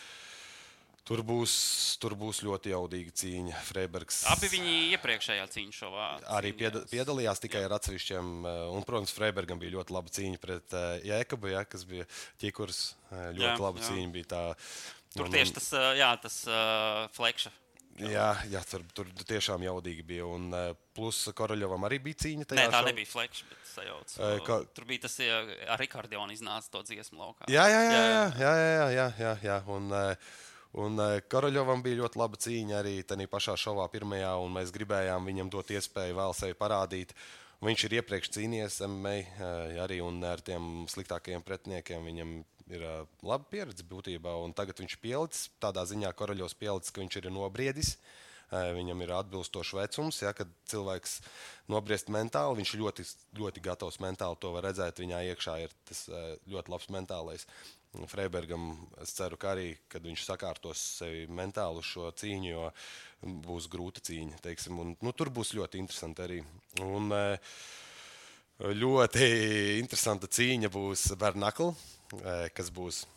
Tur būs, tur būs ļoti jaudīga cīņa. Freibergs. Abi viņi iepriekšējā cīņā šovā. Arī pieda, piedalījās tikai Jā. ar atsevišķiem. Eh, un, protams, Freibergam bija ļoti laba cīņa pret uh, Jēkabu, ja, kas bija ķikurs. Uh, ļoti Jā, laba jā. cīņa bija tā. Tur un, tieši tas, jā, tas uh, flekša. Jā, jā tur, tur tiešām jaudīgi bija. Un, plus Koroļovam arī bija cīņa. Nē, tā šov... nebija flekša, bet sajauts. Ka... Tur bija tas, ja ar Rikardionu iznāca to dziesmu laukā. Jā, jā, jā. jā, jā, jā, jā, jā, jā, jā. Un, uh, Un uh, Karaļovam bija ļoti laba cīņa arī tajā pašā šovā, pirmajā, un mēs gribējām viņam dot iespēju vēl sevi parādīt. Viņš ir iepriekš cīnījies MMA uh, arī ar tiem sliktākajiem pretiniekiem. Viņam ir uh, laba pieredze būtībā, un tagad viņš ir pielicis tādā ziņā, Karaļovs pielicis, ka viņš ir nobriedis. Viņam ir atbilstošs vecums, ja, cilvēks nobriest mentāli. Viņš ļoti, ļoti gatavs mentāli to redzēt. Viņā iekšā ir tas ļoti labs mentālais. Freibergam es ceru, ka arī, kad viņš sakārtos sevi mentāli uz šo cīņu, jo būs grūta cīņa. Teiksim, un, nu, tur būs ļoti interesanti arī. Un, e, ļoti interesanta cīņa būs Bernakla, e, kas būs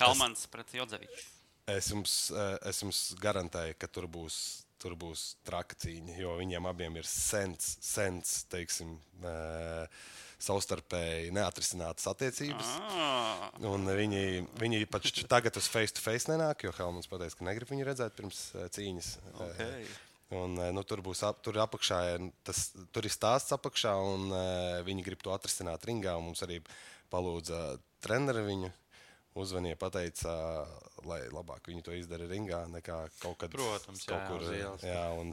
Helmans es, pret Jodzeviču. Es jums, es jums garantēju, ka tur būs tur būs traka cīņa, jo viņiem abiem ir sens, sens teiksim, savstarpēji neatrisinātas attiecības. Ah. Viņi, viņi pat tagad uz face to face nenāk, jo Helmans pateica, ka negrib viņu redzēt pirms uh, cīņas. Okay. Un, nu, tur būs ap, tur apakšā, tas, tur ir stāsts apakšā, un uh, viņi grib to atrisināt ringā. Mums arī palūdza treneri viņu uzvanīja, pateica, lai labāk viņi to izdara ringā nekā kaut kad Protams, kaut jā, kur. Jā, jā, un,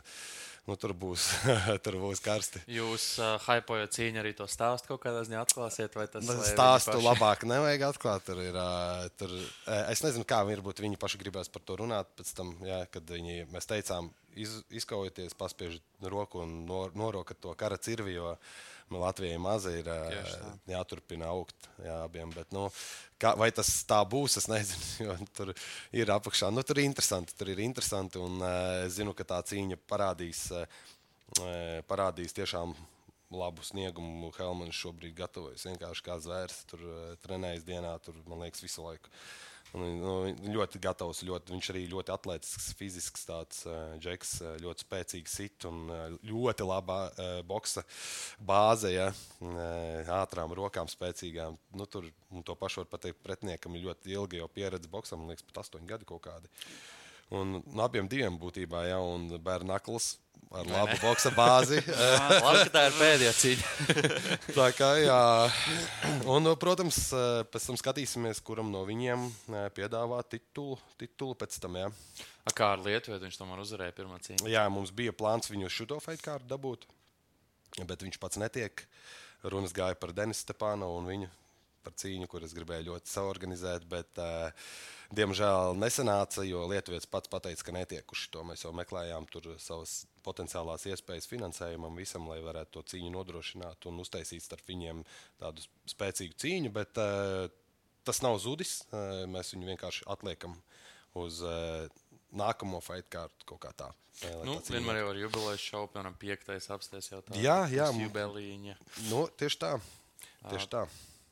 nu, tur, būs, [laughs] tur būs karsti. Jūs uh, hypojat cīņu arī to stāstu kaut kādā ziņā atklāsiet, vai tas ir? Stāstu paši... labāk nevajag atklāt. Tur ir, uh, tur, es nezinu, kā varbūt viņi paši gribēs par to runāt pēc tam, jā, kad viņi, mēs teicām, iz, izkaujoties, paspiežat roku un nor, norokat to kara cirvi, jo nu, Latvijai maza ir uh, jāturpina augt jā, abiem. Bet, nu, kā, vai tas tā būs, es nezinu. [laughs] Tur ir apakšā. Nu, tur ir interesanti. Tur ir interesanti un uh, es zinu, ka tā cīņa parādīs parādīs tiešām labu sniegumu. Helmans šobrīd gatavojas vienkārši kā zvērs. Tur trenējas dienā, tur man liekas, visu laiku. Un, nu, ļoti gatavs, ļoti, viņš arī ļoti atletisks, fizisks, tāds uh, džeks, ļoti spēcīgs sit un uh, ļoti laba uh, boxa bāze, ja, uh, ātrām rokām, spēcīgām. Nu, tur to pašu var pateikt pretiniekam, ļoti ilgi jau pieredze boxam, man liekas, pat astoņi gadi kaut kādi. Un, abiem diviem būtībā, ja, un Bernakls ar labu boxa bāzi. [laughs] Labi, ka tā ir pēdējā cīņa. [laughs] tā kā, jā. Un, protams, pēc tam skatīsimies, kuram no viņiem piedāvā titulu, titulu pēc tam. Jā. A kā ar Lietuvu viņš tomēr uzvarēja pirmā cīņā? Jā, mums bija plāns viņu šo fight kārtu dabūt, bet viņš pats netiek. Runas gāja par Denisu Stepānu un viņu par cīņu, kuras gribēju ļoti saorganizēt. Bet, uh, Diemžēl nesanāca, jo Lietuvietis pats teica, ka netiek uz to. Mēs jau meklējām tur savas potenciālās iespējas finansējumam, visam, lai varētu to cīņu nodrošināt un uztaisīt starp viņiem tādu spēcīgu cīņu. Bet uh, tas nav zudis. Uh, mēs viņu vienkārši atliekam uz uh, nākamo fight kārtu kaut kā tā. Nu, vienmēr jau ar jubilejas šovu, piemēram, piektais apstāties jau tādā jā, jā, jubilīņa. Nu, tieši tā. Tieši tā.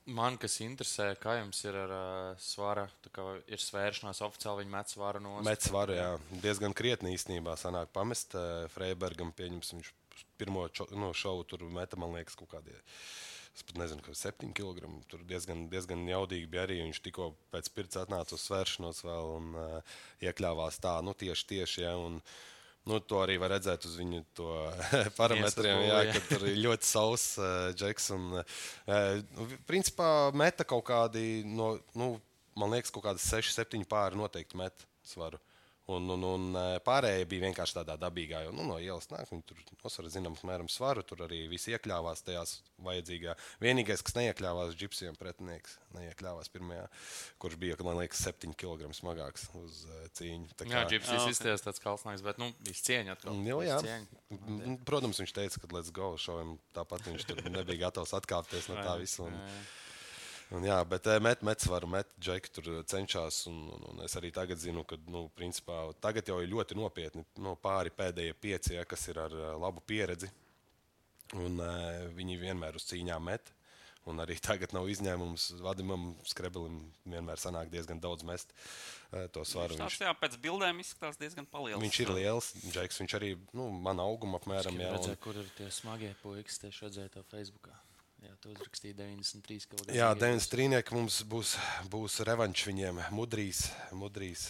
Man kas interesē, kā jums ir ar uh, kā ir svēršanās oficiāli, viņi met svaru no Met svaru, jā. Diezgan krietni īstenībā sanāk pamest. eh, Freibergam pieņems viņš pirmo čo, no šovu tur meta, man liekas, kaut kādie. Es pat nezinu, kas ir 7 kg. Tur diezgan, diezgan jaudīgi bija arī. Viņš tikko pēc pirts atnāca uz svēršanos vēl un uh, iekļāvās tā, nu tieši tieši. Ja, un, Nu, to arī var redzēt uz viņu to [laughs] parametriem, jā, jā. tur ir ļoti sauss uh, džeks. Un, uh, principā meta kaut kādi, no, nu, man liekas, kaut kādas 6, 7 pāri noteikti met svaru. Un, un, un eh, pārējie bija vienkārši tādā dabīgā, jo nu, no ielas nāk, viņi tur nosara zināms mēram svaru, tur arī viss iekļāvās tajās vajadzīgā. Vienīgais, kas neiekļāvās džipsiem pretinieks, neiekļāvās pirmajā, kurš bija, man liekas, 7 kg smagāks uz uh, cīņu. Tā Jā, kā- džips Ah, ok. izties tāds kalsnāks, bet, nu, viss cieņa atkal. Jo, viss jā. cieņa. Protams, viņš teica, ka let's go šovim. Tāpat viņš tur nebija gatavs atkāpties no tā visa. Un, un, jā, bet eh, met, met svaru, met, Džeki tur cenšas. Un, un, un es arī tagad zinu, ka nu, principā, tagad jau ir ļoti nopietni no pāri pēdējie pieci, ja, kas ir ar eh, labu pieredzi. Un, uh, viņi vienmēr uz cīņām met. Un arī [laughs] tagad nav izņēmums. Vadimam, Skrebelim vienmēr sanāk diezgan daudz mest to svaru. Viņš tāds, jā, pēc bildēm izskatās diezgan paliels. viņš ir liels, Džeks. Viņš arī nu, man auguma apmēram. Jā, Jā, un, kur ir tie smagie puikas. Tieši redzēju to Facebookā. Jā, tu uzrakstīji 93 kg. Jā, Dienas trīnieki mums būs, būs revanš viņiem. Mudrīs, mudrīs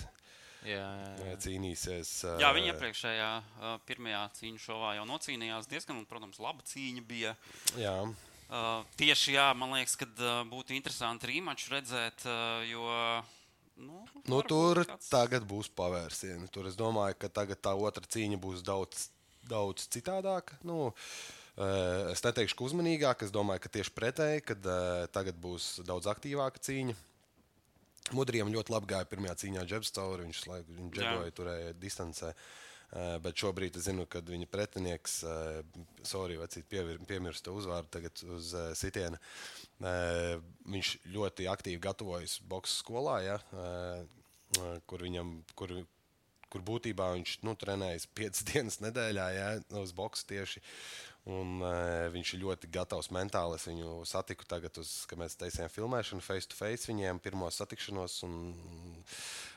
Jā, jā, jā. cīnīsies. Jā, ā, viņi iepriekšējā uh, pirmajā cīņu šovā jau nocīnījās diezgan, un, protams, laba cīņa bija. Jā, Uh, tieši jā, man liekas, ka uh, būtu interesanti rīmaču redzēt, uh, jo. Nu, nu, tur kāds- tagad būs pavērsieni. Tur es domāju, ka tagad tā otra cīņa būs daudz, daudz citādāka. Nu, ā, es neteikšu, ka uzmanīgāka. Es domāju, ka tieši pretēji, kad ā, tagad būs daudz aktīvāka cīņa. Mudriem ļoti labi gāja pirmajā cīņā, Džebs cauri. Viņš džegoja, turēja distancē. Uh, bet šobrīd es zinu, ka viņa pretinieks, sorry, vecīt, pievir, piemirst to uzvārdu tagad uz sitiena. Viņš ļoti aktīvi gatavojas boxe skolā, ja, kur viņam, kur, kur būtībā viņš nu, trenējas piecas [laughs] dienas nedēļā, ja, uz boxe tieši. Un, uh, viņš ir ļoti gatavs mentāli. Es viņu satiku tagad, uz, kad mēs taisījām filmēšanu, face to face viņiem, pirmo satikšanos. Un,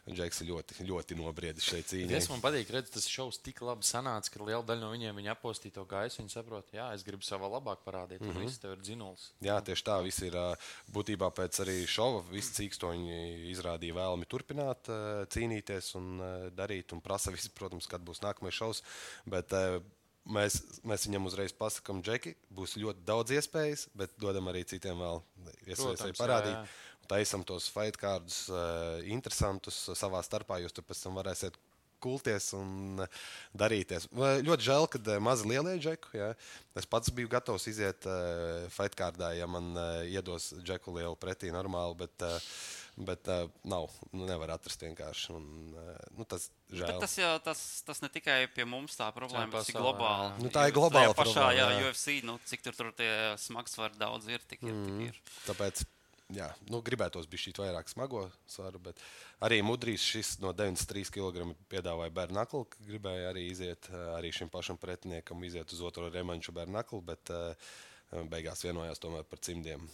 Džeks ir ļoti, ļoti nobriedis šeit cīņā. Es man patīk, redzēt, tas šovs tik labi sanāca, ka liela daļa no viņiem viņa apostīja to gaisu. Viņi saprot, jā, es gribu savā labāk parādīt. Mm. -hmm. Viss tev ir dzinuls. Jā, tieši tā. Viss ir ā, būtībā pēc arī šova. Visi cīkstoņi izrādīja vēlmi turpināt ā, cīnīties un darīt. Un prasa, visi, protams, kad būs nākamais šovs. Bet mēs, mēs viņam uzreiz pasakām, Džeki, būs ļoti daudz iespējas, bet dodam arī citiem vēl iespējas arī Protams, jā, parādīt. jā. Taisam tos fight kārdus uh, interesantus savā starpā, jūs tur pēc tam varēsiet kulties un uh, darīties. Ļoti žēl, ka mazi lielie džeku. Ja? Es pats biju gatavs iziet uh, fight kārdā, ja man uh, iedos džeku lielu pretī normāli, bet, uh, bet uh, nav. Nu, nevar atrast vienkārši. Un, uh, nu, tas žēl. Bet tas, jau, tas, tas ne tikai pie mums tā problēma, tas ir globāli. jā. Nu, tā ir globāla pašā, problēma, Jā, jā. UFC, nu, cik tur, tur tie smagsvari daudz ir, tik ir. Tik ir. Tāpēc jā, nu, gribētos būt šī vairāk smago svaru, bet arī mudrīs šis no 93 kg piedāvāja Bernaklu. Gribēja arī iziet eh, arī šim pašam pretiniekam, iziet uz otro remanšu Bernaklu, bet uh, beigās vienojās tomēr par cimdiem.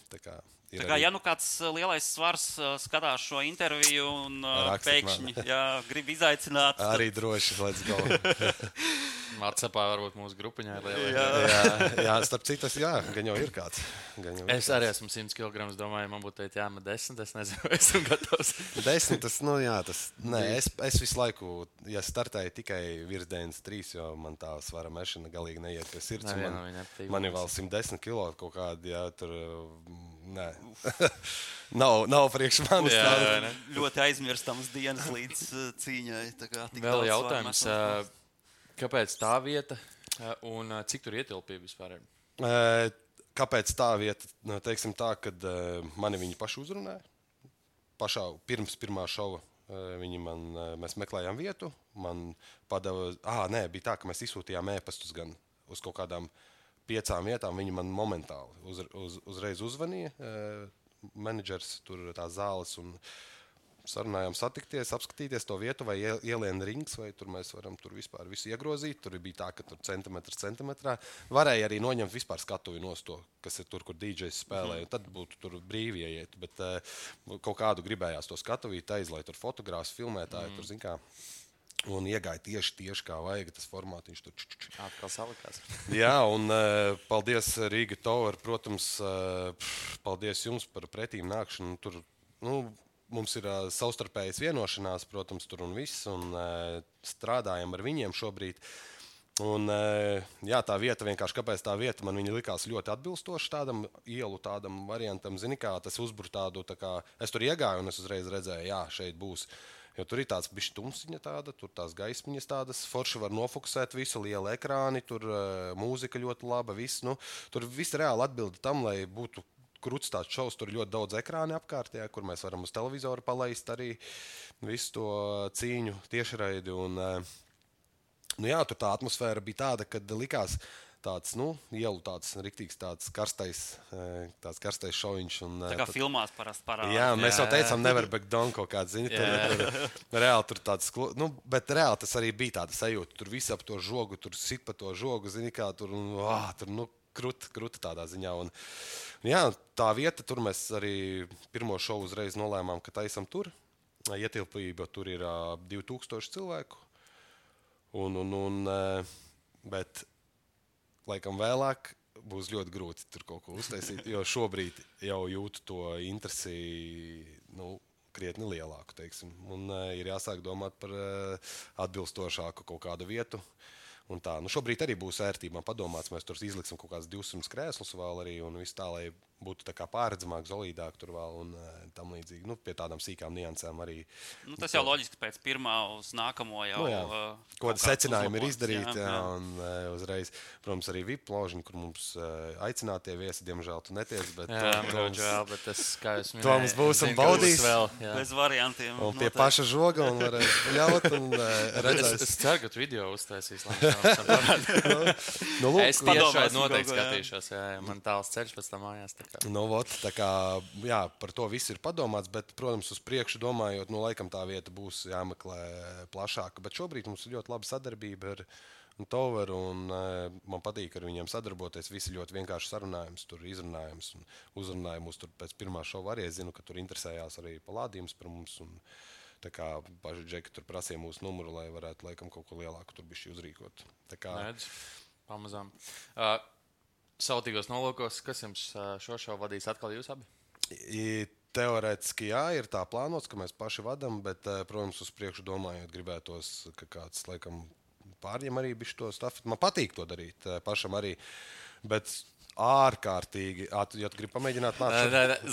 Ir kā, arī- ja nu kāds uh, lielais svars uh, skatās šo interviju un uh, Rakstiet pēkšņi man. jā, grib izaicināt, tad Arī droši, let's go. [laughs] Mācapā varbūt mūsu grupiņā ir liela. Jā. jā, jā, starp citu, jā, gan jau ir kāds. Gan jau ir Es arī esmu 100 kg. Domāju, man būtu teikt, jāmet 10. Es nezinu, [laughs] vai esmu gatavs. Desmit, tas, nu, jā, tas, nē, es, es visu laiku, ja startēju tikai virs 93, jo man tā svara mešana galīgi neiet pie sirds. Nevienam Man, nepatīk. man ir vēl 110 kilo kaut kādi, jā, tur, nē, [laughs] nav, nav priekš manis. Jā, ne? ļoti aizmirstams dienas līdz uh, cīņai. tā kā tik Vēl jautājums, kāpēc tā vieta un cik tur ietilpība vispār ir? Kāpēc tā vieta, nu, teiksim tā, kad uh, mani viņi paši uzrunāja? Pašā pirms pirmā šova uh, viņi man, uh, mēs meklējām vietu, man padeva, ah, nē, bija tā, ka mēs izsūtījām ēpastus gan uz kaut kādām piecām vietām. Viņi man momentāli uz, uz, uzreiz uzvanīja, menedžers, tur tās zāles. Un, sarunājām satikties, apskatīties to vietu, vai ielienam rings, vai tur mēs varam tur vispār visu iegrozīt. Tur bija tā, ka tur centimetrs centimetrā varēja arī noņemt vispār skatuvi no to, kas ir tur, kur DJs spēlē. Mm. Tad būtu tur brīvi ieiet, bet uh, kaut kādu gribējās to skatuvīt aiz, lai tur fotogrāfs, filmētāji mm. tur zin kā. Un iegāja tieši, tieši kā vajag. Tas formāts tur atkal salikās. [laughs] Jā, un uh, paldies Rīga Tower. Protams, uh, paldies jums par pretīm nākšanu. Tur, nu, mums ir uh, savstarpējas vienošanās, protams, tur un viss. Un uh, strādājam ar viņiem šobrīd. Un, jā, tā vieta vienkārši, kāpēc tā vieta man likās ļoti atbilstoša tādam ielu tādam variantam. Zini, kā tas uzbūr tādu, tā kā es tur iegāju un es uzreiz redzēju, jā, šeit būs. Uh, Jo tur ir tāds bišķi tumsiņa, tāda, tur tās gaismiņas tādas, forši var nofokusēt visu, liela ekrāni, tur uh, mūzika ļoti laba. Viss, nu, tur viss reāli atbilda tam, lai būtu krūts tāds šovs, tur ļoti daudz ekrāni apkārtējā, kur mēs varam uz televizoru palaist arī visu to cīņu tiešraidi. Un, uh, nu jā, tur tā atmosfēra bija tāda, ka likās, ka tāds, nu, ielu tāds riktīgs, tāds karstais, eh, tāds karstais šoviņš. Un, tā kā tad, filmās parasti parādās. Jā, mēs jā, jau teicām, nevar būt don kaut kāda ziņa. Tur, tur, reāli tur tāds, nu, bet reāli tas arī bija tāda sajūta. Tur viss ap to žogu, tur sit pa to žogu, zini, kā tur, un, oh, tur, nu, krūti, krūti tādā ziņā. Un, jā, tā vieta, tur mēs arī pirmo šovu uzreiz nolēmām, ka taisam tur. Ietilpība tur ir ap 2000 cilvēku. Un, un, un, bet laikam vēlāk būs ļoti grūti tur kaut ko uztaisīt, jo šobrīd jau jūtu to interesi nu, krietni lielāku. Teiksim. Un uh, ir jāsāk domāt par uh, atbilstošāku kaut kādu vietu. Un tā, nu šobrīd arī būs ērtībā padomāts, mēs tur izliksim kaut kādas 200 krēslus vēl arī un viss tā, lai būtu pārredzamāk, zelīdāk tur vēl un uh, tam līdzīgi. Nu, pie tādām sīkām niansēm arī. Nu, tas jau loģiski pēc pirmā uz nākamo jau. Nu, jā. uh, Ko tādu secinājumu ir izdarīti. Jā, jā. Un, uh, uzreiz, protams, arī VIP ložiņa, kur mums aicinātie viesi, diemžēl, tu netiec. Bet, jā, protams, žēl, bet tas, kā jūs minējāt, to mums būs un baudīs. Vēl, jā. Bez variantiem. Un noteikti. pie paša žoga un varēs ļaut un redzēs. Es, es ceru, ka tu video uztaisīs. [laughs] nu, nu, lūk, es tiešām noteikti skatīšos, jā, jā, man tāls ceļš pēc tam mājās. Nu, vot, kā, jā, par to viss ir padomāts, bet, protams, uz priekšu domājot, nu, laikam tā vieta būs jāmeklē plašāka. Bet šobrīd mums ir ļoti laba sadarbība ar Toveru, un uh, man patīk ar viņiem sadarboties. Visi ļoti vienkārši sarunājums, tur izrunājums un uzrunājums. Tur pēc pirmā šova arī zinu, ka tur interesējās arī palādījums par mums. Un, Tā kā paši džeki tur prasīja mūsu numuru, lai varētu laikam kaut ko lielāku tur bija uzrīkot. Tā kā Mēdz, pamazām. Uh, Sautīgos nolūkos, kas jums šo šovu vadīs atkal jūs abi? I, teorētiski jā, ir tā plānots, ka mēs paši vadām, bet, protams, uz priekšu domājot, gribētos, ka kāds laikam pārņem arī šo stafeti. Man patīk to darīt pašam arī. Bet ārkārtīgi. Ja tu gribi pamēģināt,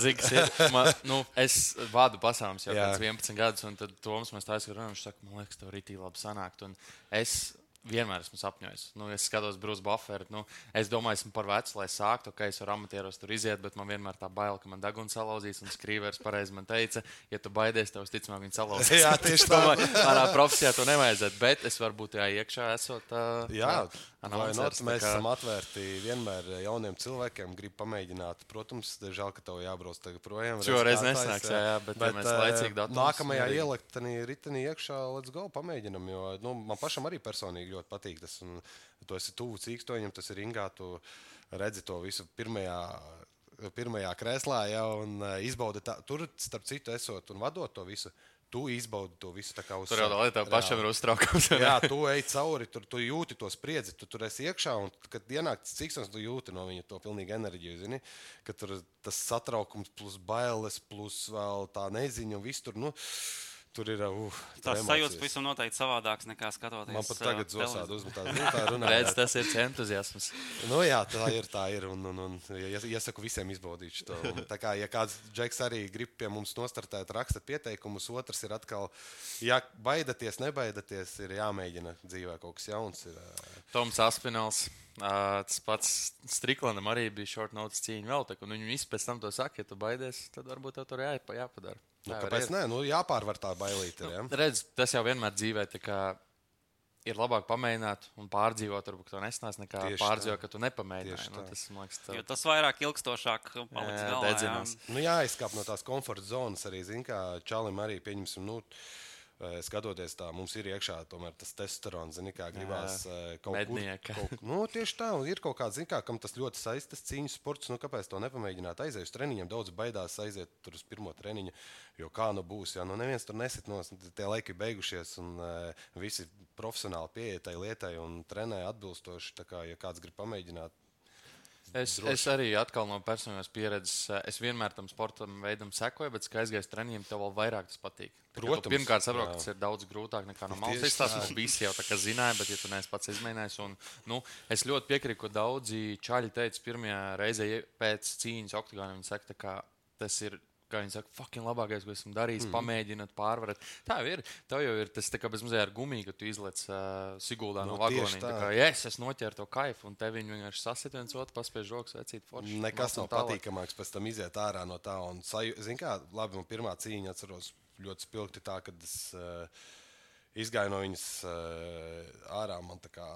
Zigs, ir, man, nu, es vadu pasaules jau pēc 11 gadus, un tad Toms mēs tā aizsakām, viņš saka, man liekas, tev rītī labi sanākt. Un es vienmēr esmu sapņojis. Nu, es skatos Brūsu Buferu. Nu, es domāju, esmu par vecu, lai sāktu, ka es varu amatieros tur iziet, bet man vienmēr tā baila, ka man deguns salauzīs. Un skrīveris pareizi man teica, ja tu baidies, tev visticamāk viņa salauzīs. [laughs] Jā, tieši [laughs] tā. Manā profesijā to nevajadzētu, bet es varu būt tajā iekšā, esot. Uh, jā, Not, mēs kā... esam atvērti vienmēr jauniem cilvēkiem, grib pamēģināt. Protams, žēl, ka tev jābrauc tagad projām. Šoreiz nesnāks, jā, jā, bet, bet mēs laicīgi datums. Nākamajā ielikt ritenī iekšā, let's go, pamēģinam, jo nu, man pašam arī personīgi ļoti patīk tas. Un, tu esi tuvu cīkstoņam, tas ir ringā, tu redzi to visu pirmajā pirmajā krēslā, ja, un uh, izbaudi tā, tur, starp citu, esot un vadot to visu tu izbaudi to visu. Uz, tur jau tā līnija pašam ir uztraukums. jā, tu ej cauri, tur tu jūti to spriedzi, tu tur esi iekšā, un kad ienāk cik sens, tu jūti no viņa to pilnīgi enerģiju. Zini, ka tur tas satraukums, plus bailes, plus vēl tā neziņa un viss tur. Nu, Tur ir uh, tas sajūta pavisam noteikti savādāks nekā skatoties. Man pat tagad zosādi uzmetās. Nu, tā runā, [laughs] Redz, tas ir entuziasms. nu, jā, tā ir, tā ir. Un, un, un iesaku visiem izbaudīt to. Un, tā kā, ja kāds džeks arī grib pie mums nostartēt, raksta pieteikumus, otrs ir atkal, ja baidaties, nebaidaties, ir jāmēģina dzīvē kaut kas jauns. Ir, uh... Toms Aspinals. Uh, tas pats Striklandam arī bija short notes cīņa vēl, tā, un viņi visi pēc tam to saka, ja tu baidies, tad varbūt tev tur jā, jāpadara. Nu, kāpēc nē, nu, jāpārvar tā bailīte. Nu, redz, tas jau vienmēr dzīvē. Ir labāk pamēģināt un pārdzīvot, varbūt to nesnās, nekā Tieši pārdzīvot, tā. ka tu nepamēģināji. Nu, tas, liekas, tā, Jo tas vairāk ilgstošāk paliks Jā, dedzinās. jā. Nu, jāizkāp no tās komforta zonas arī. Zin, kā Čalim arī pieņemsim. Nu, Skatoties tā, mums ir iekšā tomēr tas testosterons, zini, kā gribās eh, kaut mednieka. kur. Kaut, nu, tieši tā, un ir kaut kāds, zin, kā, kam tas ļoti saistīts cīņas sports. Nu, kāpēc to nepamēģināt aiziet uz treniņiem? Daudz baidās aiziet tur uz pirmo treniņu, jo kā nu būs. Jā, nu, neviens tur nesit no tie laiki beigušies, un uh, visi profesionāli pieiet tai lietai un trenē atbilstoši. Tā kā, ja kāds grib pamēģināt, Es, Droši. es arī atkal no personīgās pieredzes, eh, es vienmēr tam sportam veidam sekoju, bet, kad aizgāju uz treniņiem, tev vēl vairāk tas patīk. Kā Protams, Pirmkārt, saprotu, ka tas ir daudz grūtāk nekā no malas Tieši izstāstīt. Mums visi jau tā kā zināja, bet, ja tu neesi pats izmēģinājis, un nu, es ļoti piekrītu, ko daudzi čaļi teica pirmajā reizē pēc cīņas oktagonā. Viņi saka, kā tas ir. Kā viņi saka, fucking labākais, ko esmu darījis, mm. pamēģināt, pārvarēt. Tā jau ir. Tā jau ir tas kā bez mazliet ar gumiju, ka tu izlec uh, Siguldā no, Nu, no tieši vagoniem. Tā tā. kā, yes, es noķēru to kaifu, un te viņi vienkārši sasit viens otru, paspēj žoks, vecīt forši. Nekas nav tālāk. patīkamāks pēc tam iziet ārā no tā. Un, zini, kā labi, man pirmā cīņa atceros ļoti spilgti tā, kad es uh, izgāju no viņas uh, ārā. Man tā kā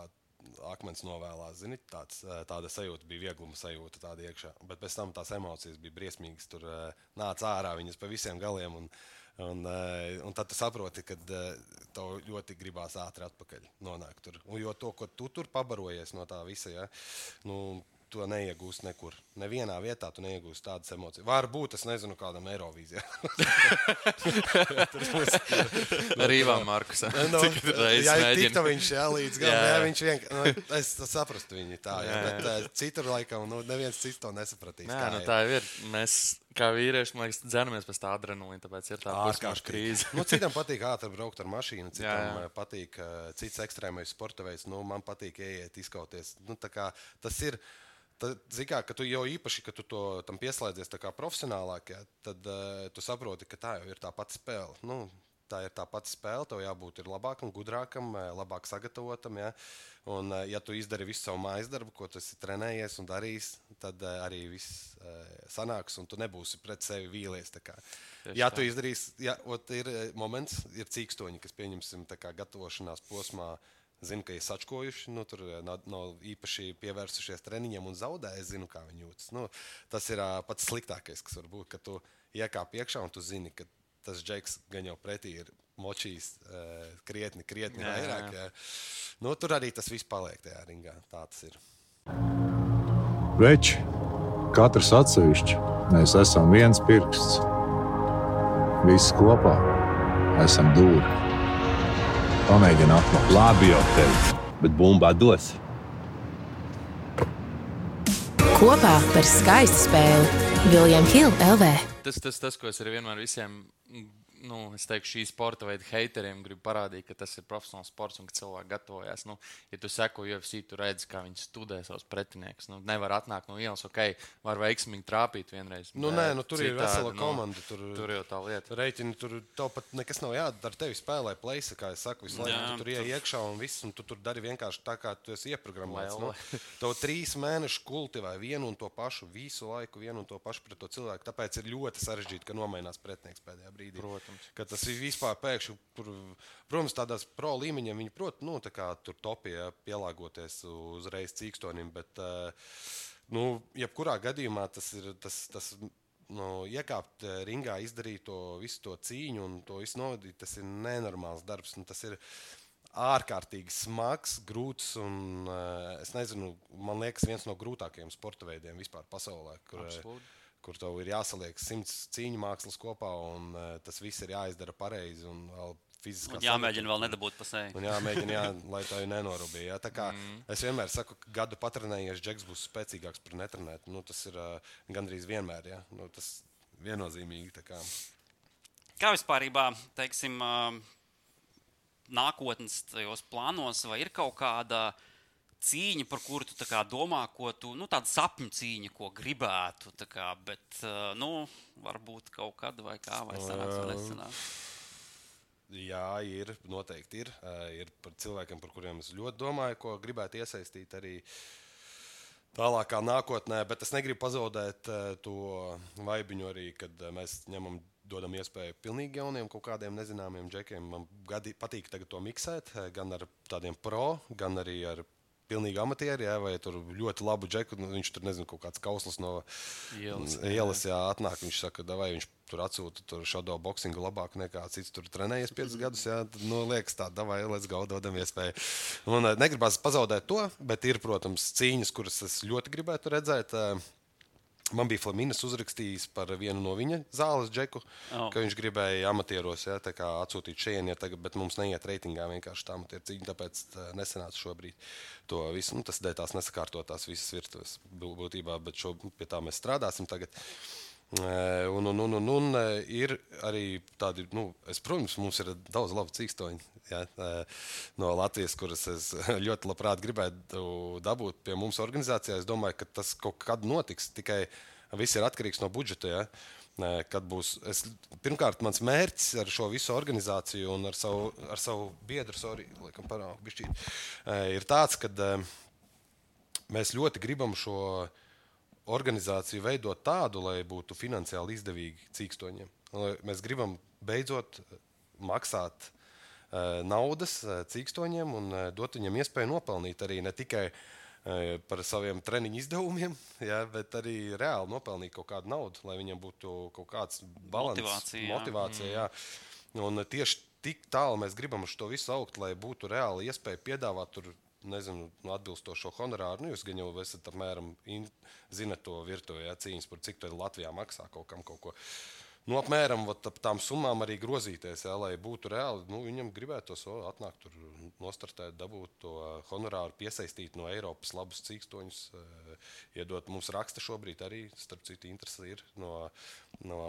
akmens novēlās, zini, tāds, uh, tāda sajūta bija viegluma sajūta tāda iekšā. Bet pēc tam tās emocijas bija briesmīgas. Tur uh, nāca ārā viņas pa visiem galiem. Un, Un, uh, un tad tu saproti, ka tev ļoti gribās ātri atpakaļ nonākt tur. Un, jo to, ko tu tur pabarojies no tā visa, ja, nu, to neiegūst nekur. Nevienā vietā tu neiegūsi tādas emocijas. Varbūt es nezinu, kādam Eirovīzijā. [laughs] Arī Ivan Markus. Nu, Cik reizes jā, tiktu viņš jā, līdz galam. Jā, Jā, viņš vienkārši, nu, es saprastu viņu tā, jā, Jā, bet uh, citur laikam, nu, neviens cits to nesapratīs. Jā, kā nu ir. tā ir. Mēs, kā vīrieši, man liekas, dzenamies pēc tā adrenalīna, tāpēc ir tā ārkārtas krīze. nu, citam patīk ātri braukt ar mašīnu, citam Jā, jā, jā. patīk uh, cits ekstrēmais sporta veids. Nu, man patīk ieiet, izkauties. Nu, tā kā tas ir. Tad, zikā, ka tu jau īpaši, ka tu to tam pieslēdzies kā profesionālāk, jā, tad uh, tu saproti, ka tā jau ir tā pati spēle. Nu, tā ir tā pati spēle, tev jābūt labākam, gudrākam, eh, labāk sagatavotam. Ja? Un, eh, ja tu izdari visu savu mājas darbu, ko tu esi trenējies un darījis, tad arī viss sanāks, un tu nebūsi pret sevi vīlies. kā. Ja tu izdarīsi, ja ir moments, ir cīkstoņi, kas pieņemsim kā gatavošanās posmā. Zinu, ka ir sačkojuši, nu, tur eh, nav, nav īpaši pievērsušies treniņiem un zaudē. Es zinu, kā viņi jūtas. Nu, tas ir ā, pats sliktākais, kas var būt. Kad tu iekāp iekšā un tu zini, ka tas džeks gan jau pretī ir močījis uh, krietni, krietni Jā, jā, vairāk. jā. Jā. Nu, tur arī tas viss paliek tajā ringā. Tā tas ir. Veči, katrs atsevišķi, mēs esam viens pirksts. Visi kopā esam dūri. Pamēģini atklāt. Labi jau teicu, bet bumbā dos. Kopā par skaistu spēli Viljams Hilde LV. Tas, tas, tas, ko es arī vienmēr visiem, nu, es teiktu, šī sporta veida haiteriem gribu parādīt, ka tas ir profesionāls sports un ka cilvēki gatavojas. Nu, ja tu seko UFC, tu redzi, kā viņi studē savus pretiniekus. Nu, nevar atnākt no ielas, ok, var veiksmīgi trāpīt vienreiz. Nu, nē, nu, tur ir citādi, vesela komanda. Tur, Tur jau tā lieta. Reiķini, tur tev pat nekas nav jādara. Tev spēlē plēsa, kā es saku, visu laiku. Jā, Tu tur ienāk iekšā un viss, un tu tur dari vienkārši tā, kā tu esi ieprogrammēts. Nu, [laughs] tev trīs mēneši kultivē vienu un to pašu, visu laiku vienu un to pašu pret to cilvēku. Tāpēc ir ļoti sarežģīti, ka nomainās pretinieks pēdējā brīdī. Protams. Ka tas ir vispār pēkšņi, protams, tādās pro līmeņiem viņi prot, nu, tā kā tur topijā pielāgoties uzreiz cīkstonim, bet, eh, nu, jebkurā gadījumā tas ir tas. tas Nu, iekāpt eh, ringā, izdarīt to visu to cīņu un to visu novadīt, tas ir nenormāls darbs. un Tas ir ārkārtīgi smags, grūts un uh, es nezinu, man liekas, viens no grūtākajiem sporta veidiem vispār pasaulē. Kur, eh, Absolūti. Kur tev ir jāsaliek simts cīņu mākslas kopā, un uh, tas viss ir jāizdara pareizi. Un vēl fiziskā Un jāmēģina vēl nedabūt pa sevi. Un jāmēģina, jā, [laughs] lai tā nenorūpīja. Ja? Tā kā mm. Es vienmēr saku, ka gadu patrenējies, Džeks būs spēcīgāks par netrenētu. Nu, tas ir uh, gandrīz vienmēr. Ja? Nu, tas viennozīmīgi. tā kā. Kā vispār, teiksim, ā, nākotnes tajos plānos, vai ir kaut kāda cīņa, par kuru tu domā, ko tu, nu, tāda sapņu cīņa, ko gribētu, kā, bet, nu, varbūt kaut kad vai kā, vai sanāks, vai nesanāks. Jā, ir. Noteikti ir. Ir par cilvēkiem, par kuriem es ļoti domāju, ko gribētu iesaistīt arī tālākā nākotnē. Bet es negribu pazaudēt to vaibiņu arī, kad mēs ņemam dodam iespēju pilnīgi jauniem, kaut kādiem nezināmiem džekiem. Man gadi, patīk to miksēt, gan ar tādiem pro, gan arī ar pilnīgi amatieri, jā, vai tur ļoti labu džeku. Nu, viņš tur nezina, kaut kāds kauslis no Ielas. ielas jā, atnāk. Viņš saka, vai viņš tur atsūta tur šādu boxingu labāk nekā cits tur trenējies 5 gadus. Jā, tad, nu, liekas, tā, vai let's go, dodam iespēju. Un eh, negribas pazaudēt to, bet ir, protams, cīņas, kuras es ļoti gribētu redzēt. eh, Man bija Flamīnas uzrakstījis par vienu no viņa zāles džeku, Oh. ka viņš gribēja amatieros ja, atsūtīt šeit, ja, tagad, bet mums neiet reitingā vienkārši tā amatieru cīņa, tāpēc tā, nesenāca šobrīd to visu. Nu, tas dēļ tās nesakārtotās visas virtuves bū- būtībā, bet šo, pie tā mēs strādāsim tagad. Eh, Un, un, un, un, un ir arī tādi, nu, es, protams, mums ir daudz labu cīkstoņu ja, no Latvijas, kuras es [laughs] ļoti labprāt gribētu dabūt pie mums organizācijā. Es domāju, ka tas kaut kad notiks. Tikai viss ir atkarīgs no budžeta. Ja. Kad būs, es, pirmkārt, mans mērķis ar šo visu organizāciju un ar savu, ar savu biedru, sorry, laikam, parādu, bišķīt, ir tāds, ka mēs ļoti gribam šo organizāciju veidot tādu, lai būtu finansiāli izdevīgi cīkstoņiem. Lai Mēs gribam beidzot maksāt uh, naudas uh, cīkstoņiem un uh, dot viņiem iespēju nopelnīt arī ne tikai par saviem treniņu izdevumiem, [laughs] ja, bet arī reāli nopelnīt kaut kādu naudu, lai viņiem būtu kaut kāds balans, Motivācija, jā. motivācija jā. Un uh, tieši tik tālu mēs gribam uz to visu augt, lai būtu reāli iespēja piedāvāt tur nezinu, nu, atbilstošo honorāru. Nu, jūs gan jau esat apmēram in, zinat to virtuvi, ja, cīņas par cik tur Latvijā maksā kaut kam kaut ko. Nu, apmēram vat, ap tām summām arī grozīties, ja, lai būtu reāli. Nu, viņam gribētos o, atnākt tur, nostartēt, dabūt to honorāru, piesaistīt no Eiropas labus cīkstoņus. eh, Iedot mums raksta šobrīd arī, starp citu, interesi ir no, no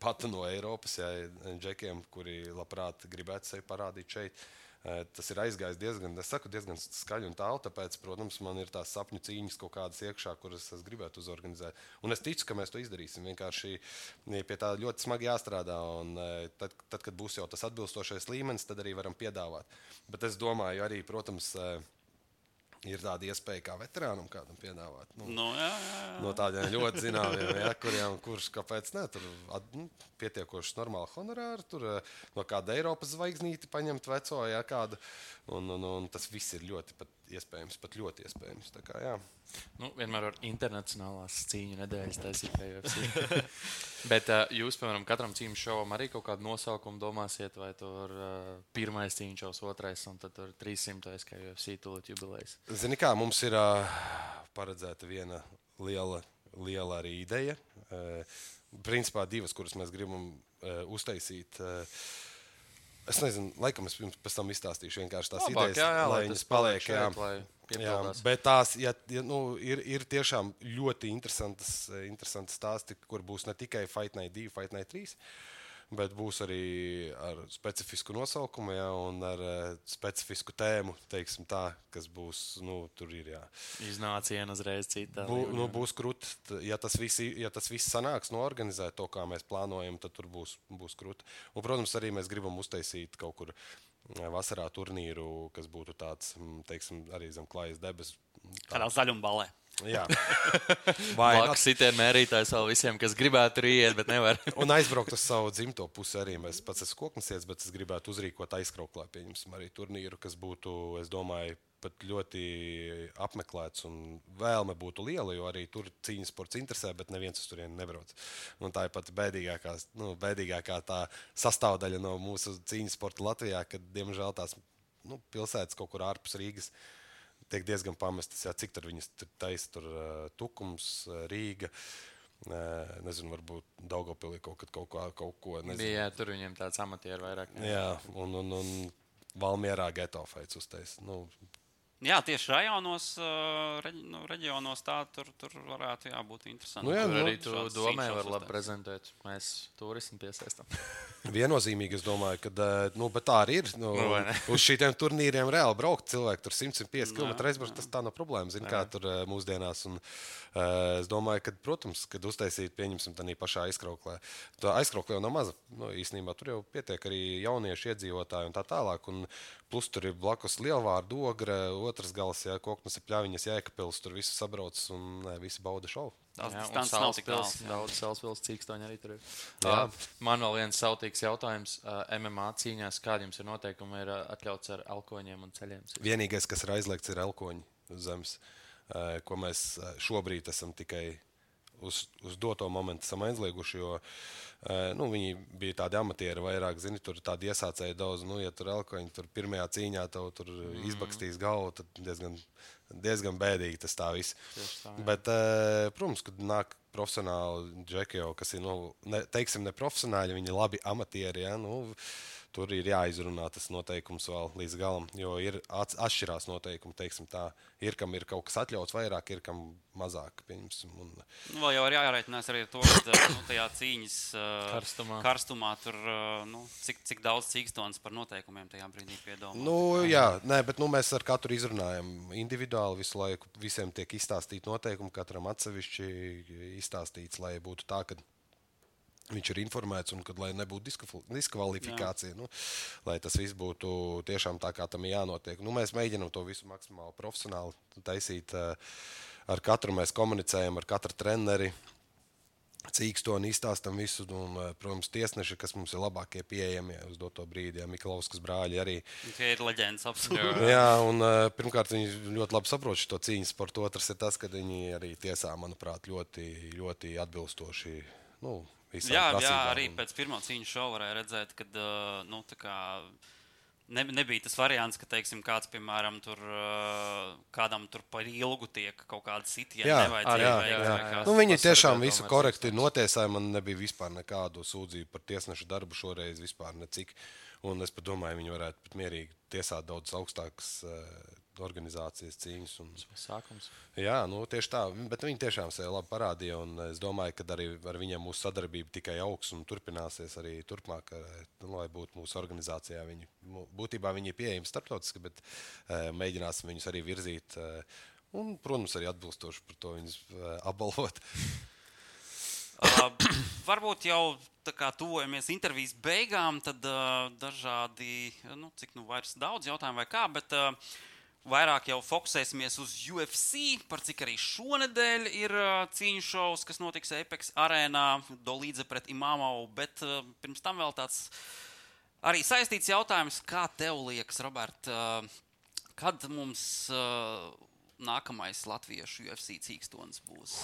pat no Eiropas ja, džekiem, kuri labprāt gribētu sevi parādīt šeit. Eh, Tas ir aizgājis diezgan, saku, diezgan skaļi un tālu. Tāpēc, protams, man ir tās sapņu cīņas kaut kādas iekšā, kuras es gribētu uzorganizēt. Un es ticu, ka mēs to izdarīsim. Vienkārši pie tā ļoti smagi jāstrādā. Un, tad, tad, kad būs jau tas atbilstošais līmenis, tad arī varam piedāvāt. Bet es domāju, arī, protams, ir tāda iespēja kā veterānam kādam piedāvāt. Nu, Nu, jā, jā, jā. no tādiem ļoti zināmiem, ja, kuriem kurš kāpēc ne, tur at- nu, pietiekoši normāli honorāri, tur eh, no kāda Eiropas zvaigznīti paņemt veco, ja kādu. Un, un, un tas viss ir ļoti pat iespējams, pat ļoti iespējams. Tā kā, jā. Nu, vienmēr var internacionālās cīņu nedēļas taisīt pie UFC. [laughs] Bet uh, jūs, piemēram, katram cīņu šovam arī kaut kādu nosaukumu domāsiet, vai tur uh, pirmais cīņš šovs, otrais, un tad tur 300. kā UFC tūlīt jubilejas. Zini, kā mums ir uh, paredzēta viena liela, liela arī ideja. Uh, principā divas, kuras mēs gribam uh, uztaisīt. Uh, Es nezinu, laikam es jums pēc tam izstāstīšu vienkārši tās Labāk, idejas, jā, jā, lai viņas paliek paliek. Jā. šeit, lai Jā, bet tās ja, ja, nu, ir, ir tiešām ļoti interesantas, interesantas stāsti, kur būs ne tikai Fight Night 2, Fight Night 3, bet būs arī ar specifisku nosaukumu ja, un ar uh, specifisku tēmu, teiksim tā, kas būs, nu, tur ir jā. Iznāciena uzreiz citā. Bū, līmenī. nu, būs krūti. Ja tas viss, ja tas viss sanāks, norganizēt to, kā mēs plānojam, tad tur būs, būs krūti. Un, protams, arī mēs gribam uztaisīt kaut kur eh, vasarā turnīru, kas būtu tāds, teiksim, arī zem klājas debesis. Kādā zaļuma balē. Jā, [laughs] vai Blakus sitienu mērītājs vēl visiem, kas gribētu tur iet, bet nevar. [laughs] Un aizbraukt uz savu dzimto pusi arī. Mēs pats esam koknesietis, bet es gribētu uzrīkot aizkrauklā, pieņemsim, arī turnīru, kas būtu, es domāju, pat ļoti apmeklēts un vēlme būtu liela, jo arī tur cīņas sports interesē, bet neviens uz turieni nebrauc. Un tā ir pat bēdīgākā, nu, bēdīgākā tā sastāvdaļa no mūsu cīņas sporta Latvijā, kad, diemžēl, tās nu, pilsētas kaut kur ārpus Rīgas tiek diezgan pamestas. Jā, cik tur viņas tur taisa, tur Tukums, Rīga. Nezinu, varbūt Daugopilī kaut, kad kaut, ko, kaut ko. Nezinu. Jā, tur viņiem tāds amatieru vairāk. ne? Jā, un, un, un Valmjerā geto feids uztais. Nu, Jā, tieši rajonos, uh, reģi, nu, reģionos tā tur, tur varētu jā, būt interesanti. Nu jā, Tur nu, arī tu šāds domē, var labi prezentēt. Mēs turismu piesaistām. [laughs] viennozīmīgi, es domāju, ka nu, bet tā arī ir. Nu, Nu, [laughs] uz šiem turnīriem reāli braukt cilvēki tur 150 km aizbraukt. Tas tā nav problēma. Zin, kā tur uh, mūsdienās. Un, uh, es domāju, ka, protams, kad uztaisīt, pieņemsim, tādā pašā aizkrauklē. Tā aizkrauklē jau nav maza. Nu, īstenībā tur jau pietiek arī jauniešu iedzīvotāji un tā tālāk. Un, Plus tur ir blakus lielvārdu ogre, otrs gals, ja koknes ir pļāviņas, jēkapils, tur viss sabrauc un ne, visi bauda šovu. Un distances nav tik jā. Daudz Salaspils cīkstoņi arī tur ir. Jā. Man vēl viens sautīgs jautājums. MMA cīņās, kādiem ir noteikumi, ir atļauts ar alkoņiem un ceļiem? Vienīgais, kas ir aizliegts, ir elkoņi uz zemes, ko mēs šobrīd esam tikai uz, uz doto momentu esam aizlieguši. Jo, eh, nu, viņi bija tādi amatieri, vairāk zini, tur tādi iesācēji daudz. Nu, ja tur elkoņi tur pirmajā cīņā tev tur mm. izbakstīs galvu, tad diezgan, diezgan bēdīgi tas tā viss. tā, jā. Bet, eh, protams, kad nāk profesionāli džeki, jau, kas ir, nu, ne, teiksim, ne profesionāļi, viņi ir labi amatieri. Ja, nu, Tur ir jāizrunā tas noteikums vēl līdz galam, jo ir atšķirās noteikumi. teiksim Tā. Ir kam ir kaut kas atļauts vairāk, ir kam mazāk. pieņemsim, Un, Nu, Vēl jau ir jāreikinās arī ar to, ka nu, tajā cīņas Karstumā. karstumā tur nu, cik, cik daudz cīkstons par noteikumiem tajā brīdī piedomā. Nu, jā, nē, bet nu, mēs ar katru izrunājam individuāli. Visu laiku visiem tiek izstāstīti noteikumi, katram atsevišķi izstāstīts, lai būtu tā, ka viņš ir informēts un kad, lai nebūtu diskval- diskvalifikācija. Nu, lai tas viss būtu tiešām tā, kā tam jānotiek. Nu, mēs mēģinām to visu maksimāli profesionāli taisīt. eh, Ar katru mēs komunicējam, ar katru treneri. Cīkstoni izstāstam visu, un, eh, protams, tiesneši, kas mums ir labākie pieejamie uz doto brīdi, ja Miklauskas brāļi arī. Tie ir leģendas absolūti. [laughs] Jā, un uh, pirmkārt, viņi ļoti labi saprot šo cīņas sportu. Otrs ir tas, ka viņi arī tiesā, manuprāt, ļoti, ļoti atbilstoši. Nu, Jā, jā, arī pēc pirmā cīņas šova varēja redzēt, ka nu, ne, nebija tas variants, ka teiksim, kāds, piemēram, tur, kādam tur par ilgu tiek kaut kāda sitiena. Jā, jā, jā, vai jā. kas. Nu, viņi tiešām visu korekti notiesāja. Man nebija vispār nekādu sūdzību par tiesnešu darbu šoreiz, vispār necik. Un es domāju, viņi varētu pat mierīgi tiesāt daudz augstākas uh, organizācijas cīņas. Un, Sākums. Jā, nu, tieši tā. Bet viņi tiešām sevi labi parādīja. un Es domāju, ka arī ar viņiem mūsu sadarbība tikai augs un turpināsies arī turpmāk, ar- nu, lai būtu mūsu organizācijā. Viņi, būtībā viņi ir pieejami starptautiski, bet uh, mēģināsim viņus arī virzīt. Uh, un, protams, arī atbilstoši par to viņus uh, apbalvot. [laughs] Uh, varbūt jau kā tuvojamies intervijas beigām, tad uh, dažādi, nu, cik nu vairs daudz jautājumu vai kā, bet uh, vairāk jau fokusēsimies uz UFC, par cik arī šonadēļ ir uh, cīņu šovs, kas notiks Apex arēnā, Dolīdze pret Imāmovu, bet uh, pirms tam vēl tāds arī saistīts jautājums, kā tev liekas, Robert, uh, kad mums uh, nākamais latviešu UFC cīkstons būs?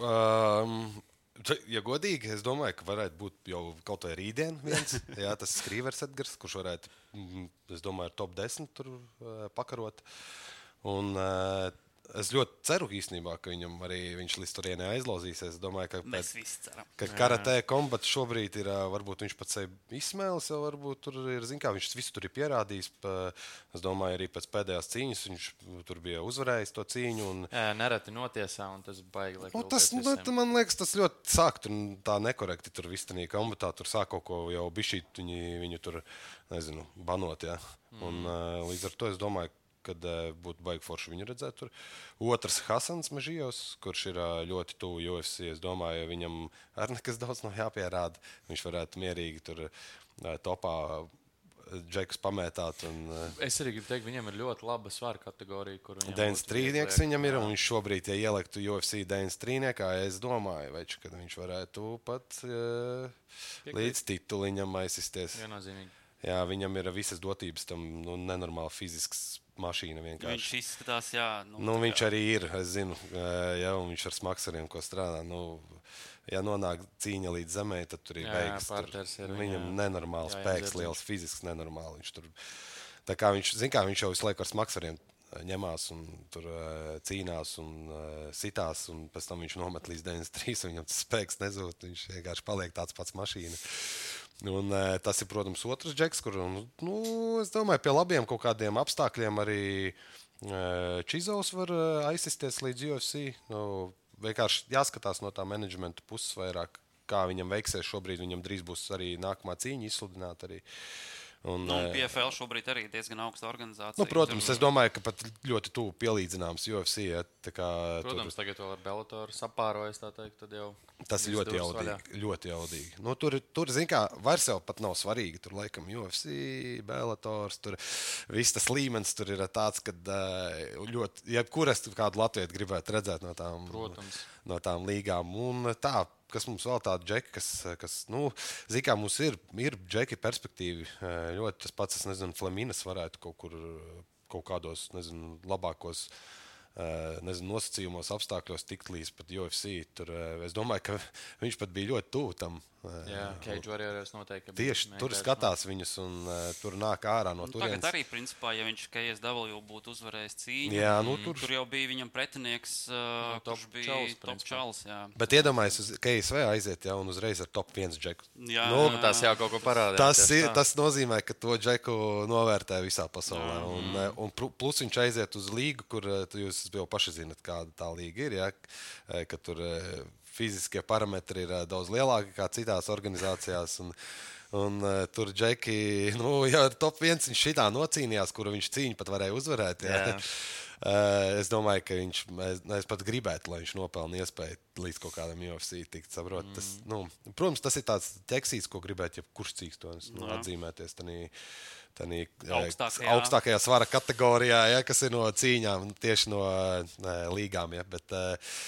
Um, Ja godīgi, es domāju, ka varētu būt jau kaut vai rītdien viens. [laughs] Jā, tas ir Skrīvers Edgars, kurš varētu, mm, es domāju, ar top 10 tur uh, pakarot. Un, uh, es ļoti ceru īstenībā, ka viņam arī viņš līdz turienei aizlauzīsies. Es domāju, ka Mēs pēc, visi ceram. ka karatē kombats šobrīd ir, varbūt viņš pats sevi izsmēlis, jau varbūt tur ir, zin kā, viņš visu tur ir pierādījis. Pa, es domāju, arī pēc pēdējās cīņas viņš tur bija uzvarējis to cīņu. Un, Jā, nereti notiesā, un tas baigi. liek Nu, tas, nu, man liekas, tas ļoti sāk tur tā nekorekti. Tur viss tādā komatā tur sāk kaut ko jau bišķīt, viņi, viņu tur, nezinu, banot. Ja? Un, uh, līdz ar to es domāju, ka uh, būtu baigi forši viņu redzēt tur. Otrs Hasans Mežījos, kurš ir uh, ļoti tuvu UFC. Es domāju, viņam arī nekas daudz nav jāpierāda. Viņš varētu mierīgi tur uh, topā džekus pamētāt. Un, Es arī gribu teikt, viņam ir ļoti laba svara kategorija, kur viņam Dēns būtu Trīnieks viņam ir. un Viņš šobrīd, ja ieliktu UFC Dēns Trīniekā, es domāju, več, ka viņš varētu pat uh, līdz tituliņam aizsisties. Viennozīmīgi. Jā, viņam ir visas dotības, tam nu, nenormāli fizisks mašīna Viņš vienkārši. izskatās, jā, nu, Nu, viņš kā- arī ir, es zinu, uh, jā, un viņš ar smagsariem, ko strādā. Nu, Ja nonāk cīņa līdz zemē, tad tur ir Jā, jā, beigas. Tur, ir viņam viņa- nenormāls jā, jā, spēks, dzirdziņš. liels fizisks, nenormāli. Viņš tur, tā kā viņš, zin kā, viņš jau visu laiku ar smagsariem eh, ņemās un tur uh, cīnās un sitās, un pēc tam viņš nomet līdz 93. Viņam tas spēks nezūd, viņš vienkārši paliek tāds pats mašīna. Un, uh, tas ir, protams, otrs džeks, kur, nu, es domāju, pie labiem kaut kādiem apstākļiem arī uh, Čizovs var uh, aizsisties līdz UFC. Nu, vienkārši jāskatās no tā menedžmenta puses vairāk, kā viņam veiksies šobrīd. Viņam drīz būs arī nākamā cīņa izsludināta. Arī. Un, Nu, un eh, PFL šobrīd arī diezgan augsta organizācija. Nu, protams, es domāju, ka pat ļoti tuvu pielīdzināms UFC. Ja, tā kā tur- Protams, tagad vēl ar Bellatoru sapārojas, tā teikt, tad jau. Tas ir ļoti durvis vaļā. jaudīgi. Ļoti jaudīgi. Nu, tur, tur zin kā, vairs jau pat nav svarīgi. Tur, laikam, UFC, Bellators, tur viss tas līmenis tur ir tāds, ka uh, ļoti, jebkuras kādu latviešu gribētu redzēt no tām, Protams. No tām līgām. Un tā, kas mums vēl tāda džeka, kas, kas nu, zin kā, mums ir, ir džeki perspektīvi. eh, Ļoti tas pats, es nezinu, Flaminas varētu kaut kur, kaut kādos, nezinu, labākos. eh, Nezinu, nosacījumos, apstākļos tikt līdz pat UFC. Tur, eh, es domāju, ka [laughs] viņš pat bija ļoti tuvu tam. Jā, Cage Warriors noteikti. Tieši tur mēģinājis, skatās viņus un uh, tur nāk ārā no Nu, turienes. Tagad arī, principā, ja viņš KSW būtu uzvarējis cīņu, Jā, nu, tur... tur- jau bija viņam pretinieks, uh, Nu, top kurš bija čalis, top čalis. Jā. Bet iedomājieties, ka KSV aiziet jau un uzreiz ar top 1 džeku. Jā, Nu, Nu, tas jau kaut ko parādīja. Tas, ir, tas nozīmē, ka to džeku novērtē visā pasaulē. Un, eh, un plu- plus viņš aiziet uz līgu, kur tu- jūs jau paši zinat, kāda tā līga ir. Ja? Eh, Ka tur eh, fiziskie parametri ir eh, daudz lielāki nekā citās organizācijās. Un, Un, uh, tur džeki, [laughs] nu, jau ar top 1 viņš šitā nocīnījās, kuru viņš cīņu pat varēja uzvarēt. Jā. Jā. Uh, [laughs] es domāju, ka viņš, es, es pat gribētu, lai viņš nopelna iespēju līdz kaut kādam UFC tikt. Saprot, mm. tas, nu, protams, tas ir tāds tekstīts, ko gribētu jebkurš cīkstonis nu, Jā. atzīmēties. Tanī, tanī, Augstākajā. augstākajā svara kategorijā, ja, kas ir no cīņām, tieši no uh, līgām. Ja, bet, uh,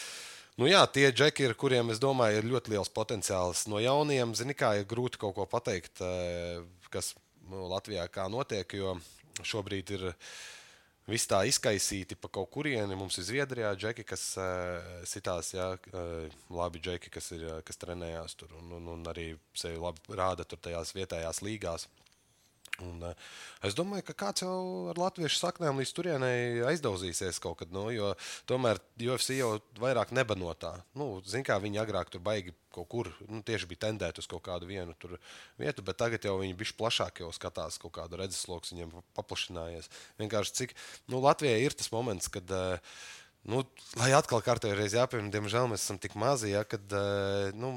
Nu jā, tie džeki, ar kuriem es domāju, ir ļoti liels potenciāls. No jauniem, zini, kā ir grūti kaut ko pateikt, eh, kas nu, Latvijā kā notiek, jo šobrīd ir viss tā izkaisīti pa kaut kurieni. Mums ir Zviedrijā džeki, kas uh, sitās, jā, uh, labi džeki, kas, ir, eh, kas trenējās tur un, un, un arī sevi labi rāda tur tajās vietējās līgās. Un, uh, es domāju, ka kāds jau ar latviešu saknēm līdz turienei aizdauzīsies kaut kad. Nu, jo tomēr UFC jau vairāk nebanotā. Nu, Ziniet, kā viņi agrāk tur baigi kaut kur nu, tieši bija tendēti uz kaut kādu vienu vietu, bet tagad jau viņi bišķi plašāk jau skatās kaut kādu redzesloku, viņiem paplašinājies. Vienkārši cik nu, Latvijai ir tas moments, kad. Uh, Nu, lai atkal kārtējo reizi jāpiemina, diemžēl mēs esam tik mazi, ja, kad uh, nu,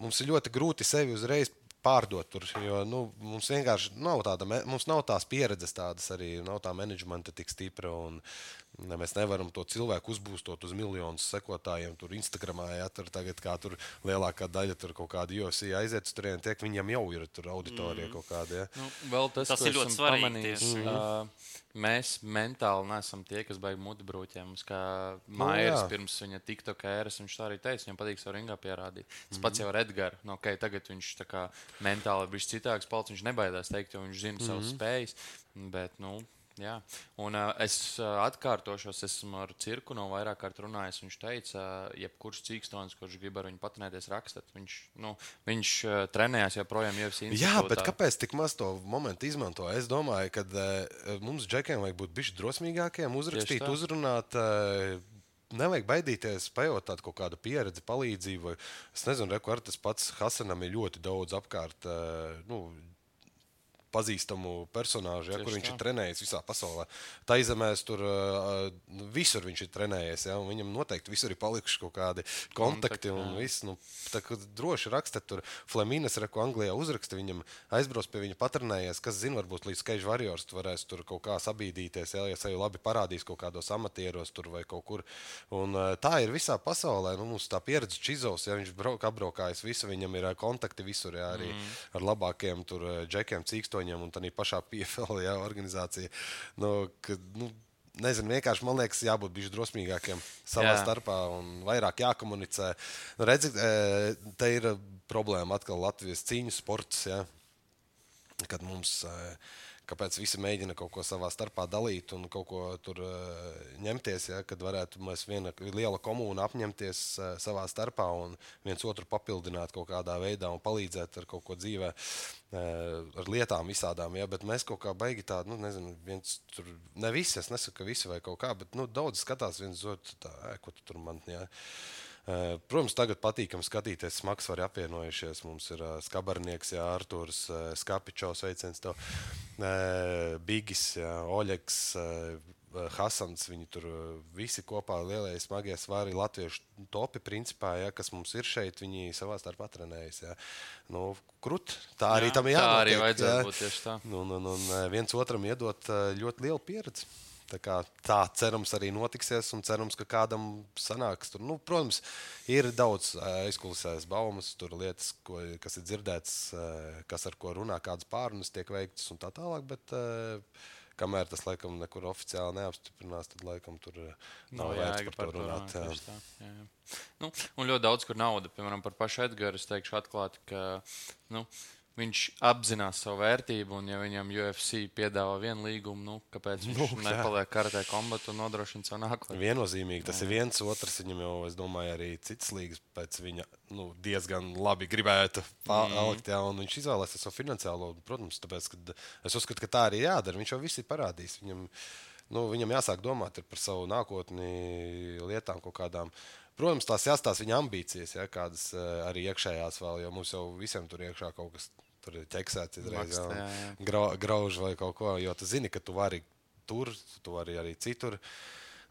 mums ir ļoti grūti sevi uzreiz pārdot tur. Jo nu, mums vienkārši nav tāda, mums nav tās pieredzes, tādas arī nav tā menedžmenta tik stipra. Un, ne, mēs nevaram to cilvēku uzbūvēt uz miljonus sekotājiem. Tur Instagramā, ja tur tagad kā tur lielākā daļa tur kaut kāda UFC aiziet turieni, tiek viņam jau ir tur auditorija mm. kaut kāda. Ja. Nu, vēl tas, Tas ko ir ļoti svarīgi tieši. Uh, mēs mentāli neesam tie, kas baigs muti brūķiem. Mums kā Nu, Mairs jā. pirms viņa TikTok ēras, viņš tā arī teica, viņam patīk savu ringā pierādīt. Tas pats jau ir Edgars. Nu, okay, tagad viņš tā kā mentāli ir bijis citāks, palicis, viņš nebaidās teikt, jo viņš zina savas spējas. Bet, nu, Jā, un uh, es uh, atkārtošos, esmu ar cirku no vairāk kārt runājis. Viņš teica, uh, jebkurš cīkstons, kurš grib ar viņu patinēties, rakstīt. Viņš, nu, viņš uh, trenējās joprojām jau Jā, institūtā. bet kāpēc tik maz to momentu izmanto? Es domāju, ka uh, mums džekiem vajag būt bišķi drosmīgākiem, uzrakstīt, uzrunāt. Uh, Nevajag baidīties, pajautāt kaut kādu pieredzi, palīdzību. Es nezinu, re, kur tas pats Hasanam ir ļoti daudz apkārt. Nu, pazīstamu personāžu, ja, Tieši kur viņš tā. ir trenējis visā pasaulē. Tā izemēs tur visur viņš ir trenējies. Ja, viņam noteikti visur ir palikuši kaut kādi kontakti. Kontakti, un viss, nu, tā droši rakstīt, tur Flemīnas reku Anglijā uzraksta, viņam aizbrauc pie viņa patrenējies. Kas zina, varbūt līdz Cage Warriors tu varēsi tur kaut kā sabīdīties, ja, ja sevi labi parādīs kaut kādos amatieros tur vai kaut kur. Un, tā ir visā pasaulē. Nu, mums tā pieredze Čizovs, ja viņš brauk, apbraukājis visu, viņam ir kontakti visur, ja, arī mm. ar labākiem tur džekiem, cīkstoņiem un tā pašā PFL ja, organizācija. Nu, ka, nu, Nezinu, vienkārši man liekas, jābūt bišķi drosmīgākiem savā Jā. Jā. starpā un vairāk jākomunicē. Nu, redzi, e, te ir problēma atkal Latvijas cīņu sports. Ja? Kad mums, e, kāpēc visi mēģina kaut ko savā starpā dalīt un kaut ko tur e, ņemties, ja? kad varētu mēs viena liela komūna apņemties e, savā starpā un viens otru papildināt kaut kādā veidā un palīdzēt ar kaut ko dzīvē, e, ar lietām visādām. Ja? Bet mēs kaut kā baigi tādu, nu, nezinu, viens tur, ne visi, es nesaku, ka visi vai kaut kā, bet nu, daudz skatās viens otru, tā, "Ē, ko tu tur man. Ja? Eh, Protams, tagad patīkami skatīties. Smags var apvienojušies. Mums ir uh, Skabarnieks, Jā, Arthurs, uh, Skapičovs, veiciens tev, Bigis, jā, uh, Hasans, viņi tur visi kopā lielie, smagie svari latviešu topi, principā, ja, kas mums ir šeit, viņi savā starpā trenējas. Ja. Nu, krut, tā arī Jā, tam ir Tā jānotiek. arī vajadzētu ja. būt tieši tā. Un, un, un eh, viens otram iedot eh, ļoti lielu pieredzi. Tā, kā, tā cerams arī notiksies, un cerams, ka kādam sanāks. Tur, nu, protams, ir daudz aizkulisēs baumas, tur lietas, ko, kas ir dzirdētas, kas ar ko runā, kādas pārunas tiek veiktas un tā tālāk. Bet, Kamēr tas laikam nekur oficiāli neapstiprinās, tad laikam tur nav Nav vērts par to runāt. jā. tieši tā, jā, jā. Nu, un ļoti daudz, kur nauda, piemēram, par pašu Edgars, es teikšu atklāti, ka nu, viņš apzinās savu vērtību, un ja viņam UFC piedāvā vienu līgumu, nu, kāpēc viņš Nu, jā. nepaliek karatē kombatu un nodrošina savu nākotni? Viennozīmīgi tas ir viens, otrs viņam jau, es domāju, arī citas līgas pēc viņa nu, diezgan labi gribētu palikt. Jā, un viņš izvēlēsies savu finansiālo, protams, tāpēc, ka es uzskatu, ka tā arī jādara. Viņš jau viss ir parādījis. Viņam, nu, viņam jāsāk domāt par savu nākotni, lietām kaut kādām. Protams, tās jāstāsta viņa ambīcijas, ja, kādas eh, arī iekšējās vēl, jo mums jau visiem tur iekšā kaut kas tur ir ķeksēts, izreiz, Laksta, jā, jā, grau, grauž vai kaut ko, jo tu zini, ka tu vari tur, tu vari arī citur.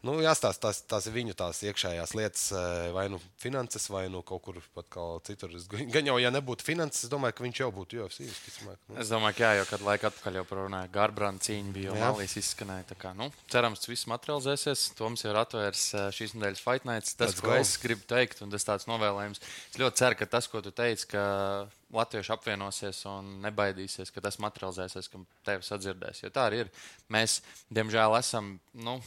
Nu, jāstāsta, tās, tās ir viņu tās iekšējās lietas, eh, vai nu finanses, vai nu kaut kur pat citur. Gan jau, ja nebūtu finanses, es domāju, ka viņš jau būtu UFC. visticamāk, Nu. Es domāju, ka jā, jau kādu laiku atpakaļ jau parunāja. Garbrandt cīņa bija jau malīs izskanēja. Kā, nu, cerams, tas viss materializēsies. Toms jau ir atvērs eh, šīs nedēļas Fight Nights. Tas, Let's ko go. es gribu teikt, un tas tāds novēlējums. Es ļoti ceru, ka tas, ko tu teici, ka latvieši apvienosies un nebaidīsies, ka tas materializēsies, ka tevi sadzirdēs. Jo tā arī ir. Mēs, diemžēl, esam, nu,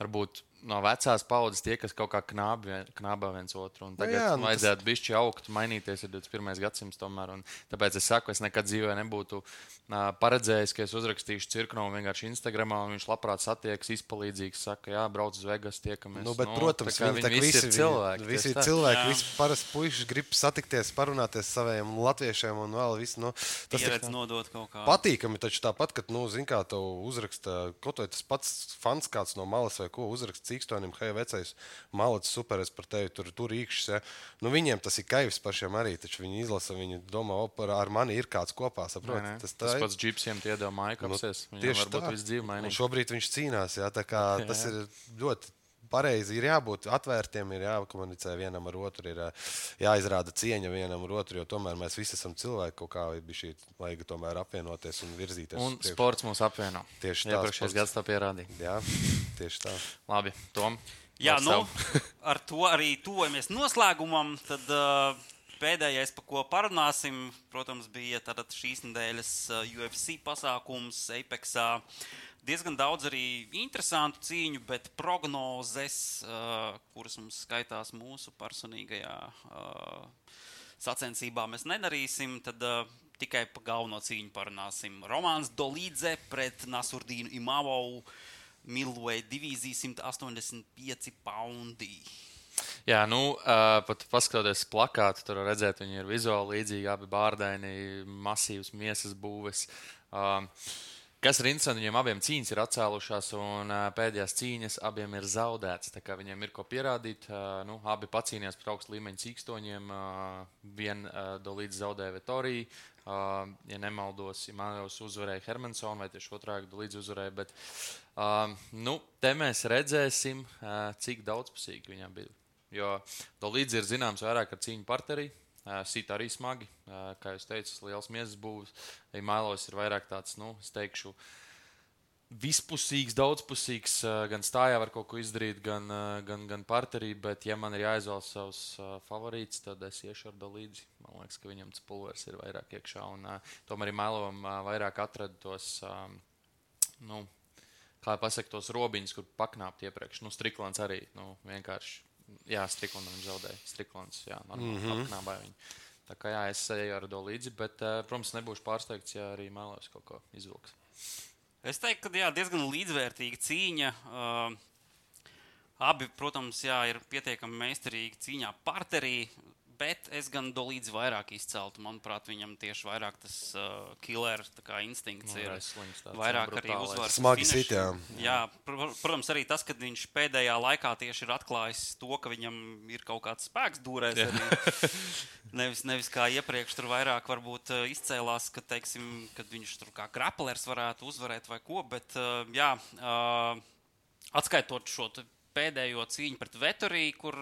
varbūt no vecās paudzes tie, kas kaut kā knābi, vien- knābā viens otru. Un Tagad jā, jā, nu nu, tas- vajadzētu bišķi augt, mainīties. Ir 21. gadsimts tomēr. un Tāpēc es saku, es nekad dzīvē nebūtu uh, paredzējis, ka es uzrakstīšu cirknovu vienkārši Instagramā, un viņš labprāt satiekas, izpalīdzīgs, saka, jā, brauc uz Vegas, tiekamies. Nu, bet, protams, tā viņi, viņi visi ir viņi- cilvēki. Visi ir cilvēki, visi parasti puiši grib satikties, parunāties saviem latviešiem un vēl visu. Nu, tas ir Pieredzi nodot kaut kā. patīkami, taču tāpat, kad, nu, zin kā, tev uzraksta, kaut vai tas pats fans kāds no malas vai ko uzraksta cīkstonim, hei, vecais, malacis, super, es par tevi tur, tur īkšķis. Ja? Nu, viņiem tas ir kaivs pašiem arī, taču viņi izlasa, viņi domā, par, ar mani ir kāds kopā, Nē, saprot? nē. Tas, Tas tā ir. pats džipsiem tie māju kapsies. Nu, varbūt tā. viss dzīve Un mainīs. Šobrīd viņš cīnās. Jā, tā kā [laughs] tas ir ļoti pareizi. Ir jābūt atvērtiem, ir jākomunicē vienam ar otru, ir ā, jāizrāda cieņa vienam ar otru, jo tomēr mēs visi esam cilvēki. Kaut kā bija šī vajag tomēr apvienoties un virzīties. Un uz priekšu. sports mūs apvieno. Tieši tā, Iepriekšējais gads to pierādīja. Jā, tieši tā. Labi, Tom. Jā, nu, [laughs] ar to arī tuvojamies noslēgumam. Tad uh, pēdējais, par ko parunāsim, protams, bija šīs nedēļas uh, UFC pasākums Apexā. Diezgan daudz arī interesantu cīņu, bet prognozes, uh, kuras mums skaitās mūsu personīgajā uh, sacensībā, mēs nedarīsim. Tad uh, tikai par galveno cīņu parunāsim. Romāns Dolīdze pret Nasurdīnu Imavovu. Milvoja divīzija 185 poundi. Jā, nu, uh, pat paskatoties plakātu, tur redzēt, viņi ir vizuāli līdzīgi, abi bārdaini, masīvs miesas būves. Um, kas ir interesanti, viņiem abiem cīņas ir atcēlušās, un pēdējās cīņas abiem ir zaudētas. Viņiem ir ko pierādīt, nu, abi pacīnījās par augstu līmeņa cīkstoņiem. Vienu dolīdzi zaudēja Vitorija. Uh, ja nemaldos, Imants uzvarēja Hermansonu, vai tieši otrādi līdzi uzvarēja. Bet, nu, te mēs redzēsim, cik daudzpusīgi viņam bija. Jo Dolīdzi ir zināms vairāk ar cīņu partnerī. Sīt arī smagi, kā jūs teicat, liels miesas būvs. Imants ir vairāk tāds, nu, es teikšu, vispusīgs, daudzpusīgs. Gan stājā var kaut ko izdarīt, gan, gan, gan partnerī. Bet, ja man ir jāizvēlas savs favorīts, tad es iešu ar Dolīdzi. Man liekas, ka viņam tas pulvers ir vairāk iekšā. Un, tomēr Imants uh, vairāk atrada tos. Nu, kā jau pasakot, tos robiņus, kur pakāpt iepriekš. Nu, Striklants arī nu, vienkārši. Jā, Striklants viņš zaudēja. Striklants, jā, normāli mm -hmm. apknābāja viņu. Tā kā jā, es eju ar to līdzi, bet, uh, protams, nebūšu pārsteigts, ja arī mēlos kaut ko izvilks. Es teiktu, ka jā, diezgan līdzvērtīga cīņa. Uh, abi, protams, jā, ir pietiekami meistarīgi cīņā partnerī. Bet es gan dolīdzi vairāk izceltu. Manuprāt, viņam tieši vairāk tas uh, killer tā kā instinkts Nu, ir. tāds, Vairāk arī uzvaras. Smagi finišu. sit, jā. pr protams, arī tas, ka viņš pēdējā laikā tieši ir atklājis to, ka viņam ir kaut kāds spēks dūrēs. [laughs] Nevis, nevis kā iepriekš, tur vairāk varbūt uh, izcēlās, ka, teiksim, kad viņš tur kā graplers varētu uzvarēt vai ko. Bet, uh, jā, uh, atskaitot šo pēdējo cīņu pret Vetoriju, kur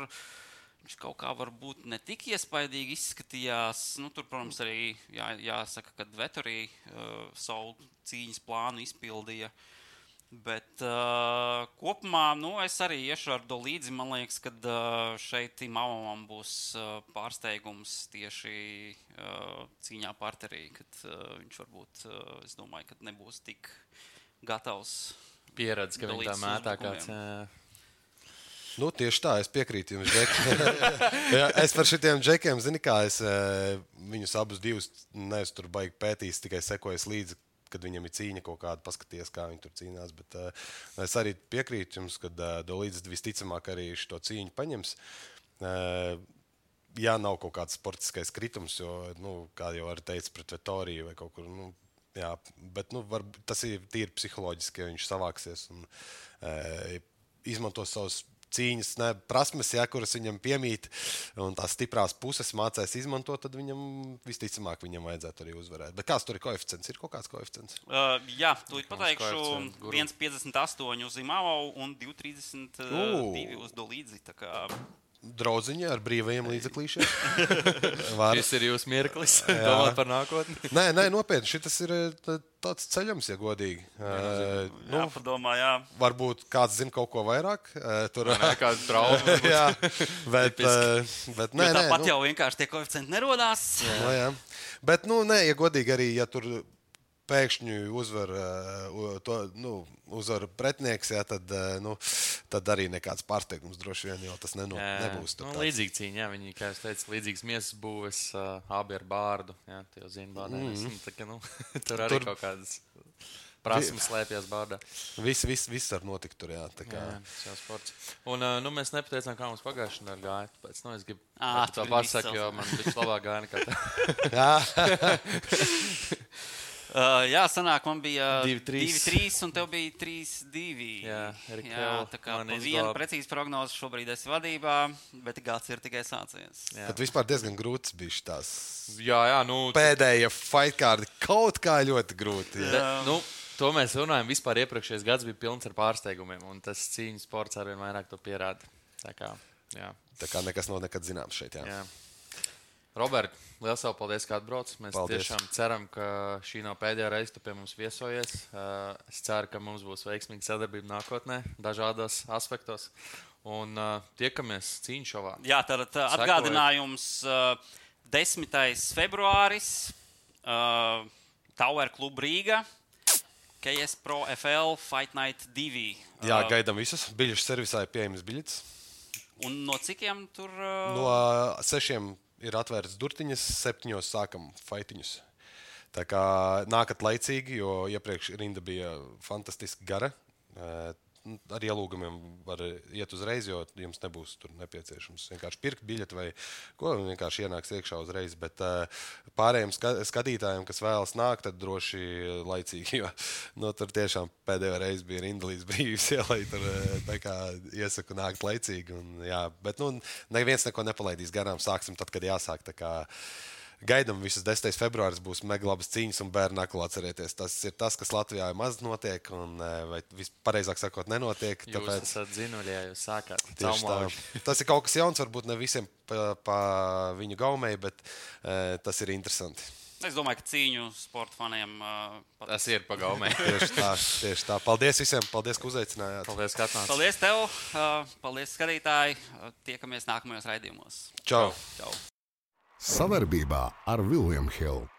viņš kaut kā varbūt ne tik iespaidīgi izskatījās. Nu, tur, protams, arī jā, jāsaka, ka Vetorija uh, savu cīņas plānu izpildīja. Bet uh, kopumā nu, es arī iešu ar to līdzi. Man liekas, ka uh, šeit Imamam būs uh, pārsteigums tieši uh, cīņā parterī, kad uh, viņš varbūt, uh, es domāju, ka nebūs tik gatavs Pieredze, ka viņi tā mētā kāds. jā. Nu, tieši tā, es piekrītu jums. Džek. [laughs] Es par šiem džekiem zinu, kā es eh, viņus abus divus neesmu tur baigi pētījis, tikai sekojis līdzi. Kad viņam ir cīņa kaut kāda, paskaties, kā viņi tur cīnās. Bet, uh, es arī piekrītu jums, ka uh, Dolīdis visticamāk arī šo cīņu paņems. Uh, jā, nav kaut kāds sportiskais kritums, jo, nu, kā jau arī teicu, pret Vetoriju vai kaut kur. Nu, jā, bet nu, var, tas ir tīri psiholoģiski, ja viņš savāksies un uh, izmantos savus cīņas ne, prasmes, ja, kuras viņam piemīt, un tās stiprās puses mācīs izmantot, tad viņam visticamāk viņam vajadzētu arī uzvarēt. Bet kāds tur ir koeficients? Ir kaut kāds koeficients? Uh, jā, tūlīt pateikšu koeficients guru. 1,58 uz Imāvu un 2,32 uz Dolīdzi. Draudziņā ar brīvajiem līdzeklīšiem. [laughs] Var. Šis ir jūsu mirklis. Domāt par nākotni. Nē, nē, nopietni. Šis ir eh, tā- tāds ceļams, ja godīgi. Uh, nu, Jā, padomā, jā. varbūt kāds zina kaut ko vairāk. Uh, tur Nē, kāda trauma. jā, bet, uh, bet nē, tāpat nu, jau vienkārši tie koeficienti nerodās. No, jā. Bet, nu, nē, ja godīgi arī, ja tur pēkšņi uzvar, uh, to, nu, uzvar pretinieks, jā, tad, uh, nu, tad arī nekāds pārsteigums droši vien jau tas neno, nebūs. tur Nu, līdzīga cīņa, jā, viņi, kā jūs teicat, līdzīgas miesas būves, uh, abi ar bārdu. Jā, tie jau zina, bārdē. Mm -hmm. tā, ka, nu, [laughs] tur arī Tur- kaut kādas prasmes slēpjas bārdā. Viss, viss, viss var notikt tur, jā. tā kā- Jā, tas jau sports. Un uh, nu, mēs nepateicām, kā mums pagājušajā nedēļā gāja. Tāpēc, nu, es gribu Ā, to ir viss jo man bija labāk gāja nekā tā. [laughs] [laughs] Uh, jā, sanāk, man bija Divi, trīs. 2-3, un tev bija 3-2. Jā, jā tā kā vienu precīzu prognozi šobrīd esi vadībā, bet gads ir tikai sācies. Jā. Bet vispār diezgan grūts bija tās Jā, jā, nu, pēdējie fight kārdi. Kaut kā ļoti grūti. Jā. Bet, nu, to mēs runājam. Vispār iepriekšējais gads bija pilns ar pārsteigumiem, un tas cīņas sports arvien vairāk to pierāda. Tā kā, jā, Tā kā nekas nav nekad zināms šeit. Jā. jā. Robert, liels paldies, ka atbrauc. Mēs Paldies. tiešām ceram, ka šī nav pēdējā reize, kad tu pie mums viesojies. Uh, Es ceru, ka mums būs veiksmīga sadarbība nākotnē, dažādos aspektos. Un uh, tiekamies cīņu šovā. Jā, tad Sekojiet. atgādinājums uh, 10. februāris, Tower Club Rīga, KS Pro FL Fight Night 2. jā, gaidām visus. Biļešu servisā ir pieejams biļets. Un no cikiem tur? No sešiem ir atvērts durtiņas, septiņos sākam fightiņus. Tā kā nākat laicīgi, jo iepriekš rinda bija fantastiski gara. Eh, nu, Ar ielūgumiem var iet uzreiz, jo jums nebūs nepieciešams vienkārši pirkt biļeti vai ko. Vienkārši ienāks iekšā uzreiz. Bet uh, pārējiem ska skatītājiem, kas vēlas nākt, tad droši laicīgi. [laughs] Jo nu, tur tiešām pēdējā reize bija rinda līdz brīvības ielai. Tur eh, iesaku nākt laicīgi. Un, jā, bet nu, neviens neko nepalaidīs garām. Sāksim tad, kad jāsāk. Kā Gaidām visus 10. februāris būs mega labas cīņas un bērnu aklu atcerieties. Tas ir tas, kas Latvijā maz notiek, un eh, vai vispārējāk sakot, nenotiek. Jūs Tāpēc esat zinuļi, ja jūs sākāt. tieši tā. Caumlauži. [laughs] [laughs] Tas ir kaut kas jauns, varbūt ne visiem pa, pa viņu gaumei, bet uh, tas ir interesanti. es domāju, ka cīņu sporta faniem uh, pat- Tas ir pagaumē. [laughs] Tieši tā, tieši tā. Paldies visiem, paldies, ka uzaicinājāt. Paldies, ka atnācāt. Paldies tev, uh, paldies skatītāji. Uh, tiekamies nākamajos raidījumos. Čau! Čau. Savarbībā ar Vilnius Hilu.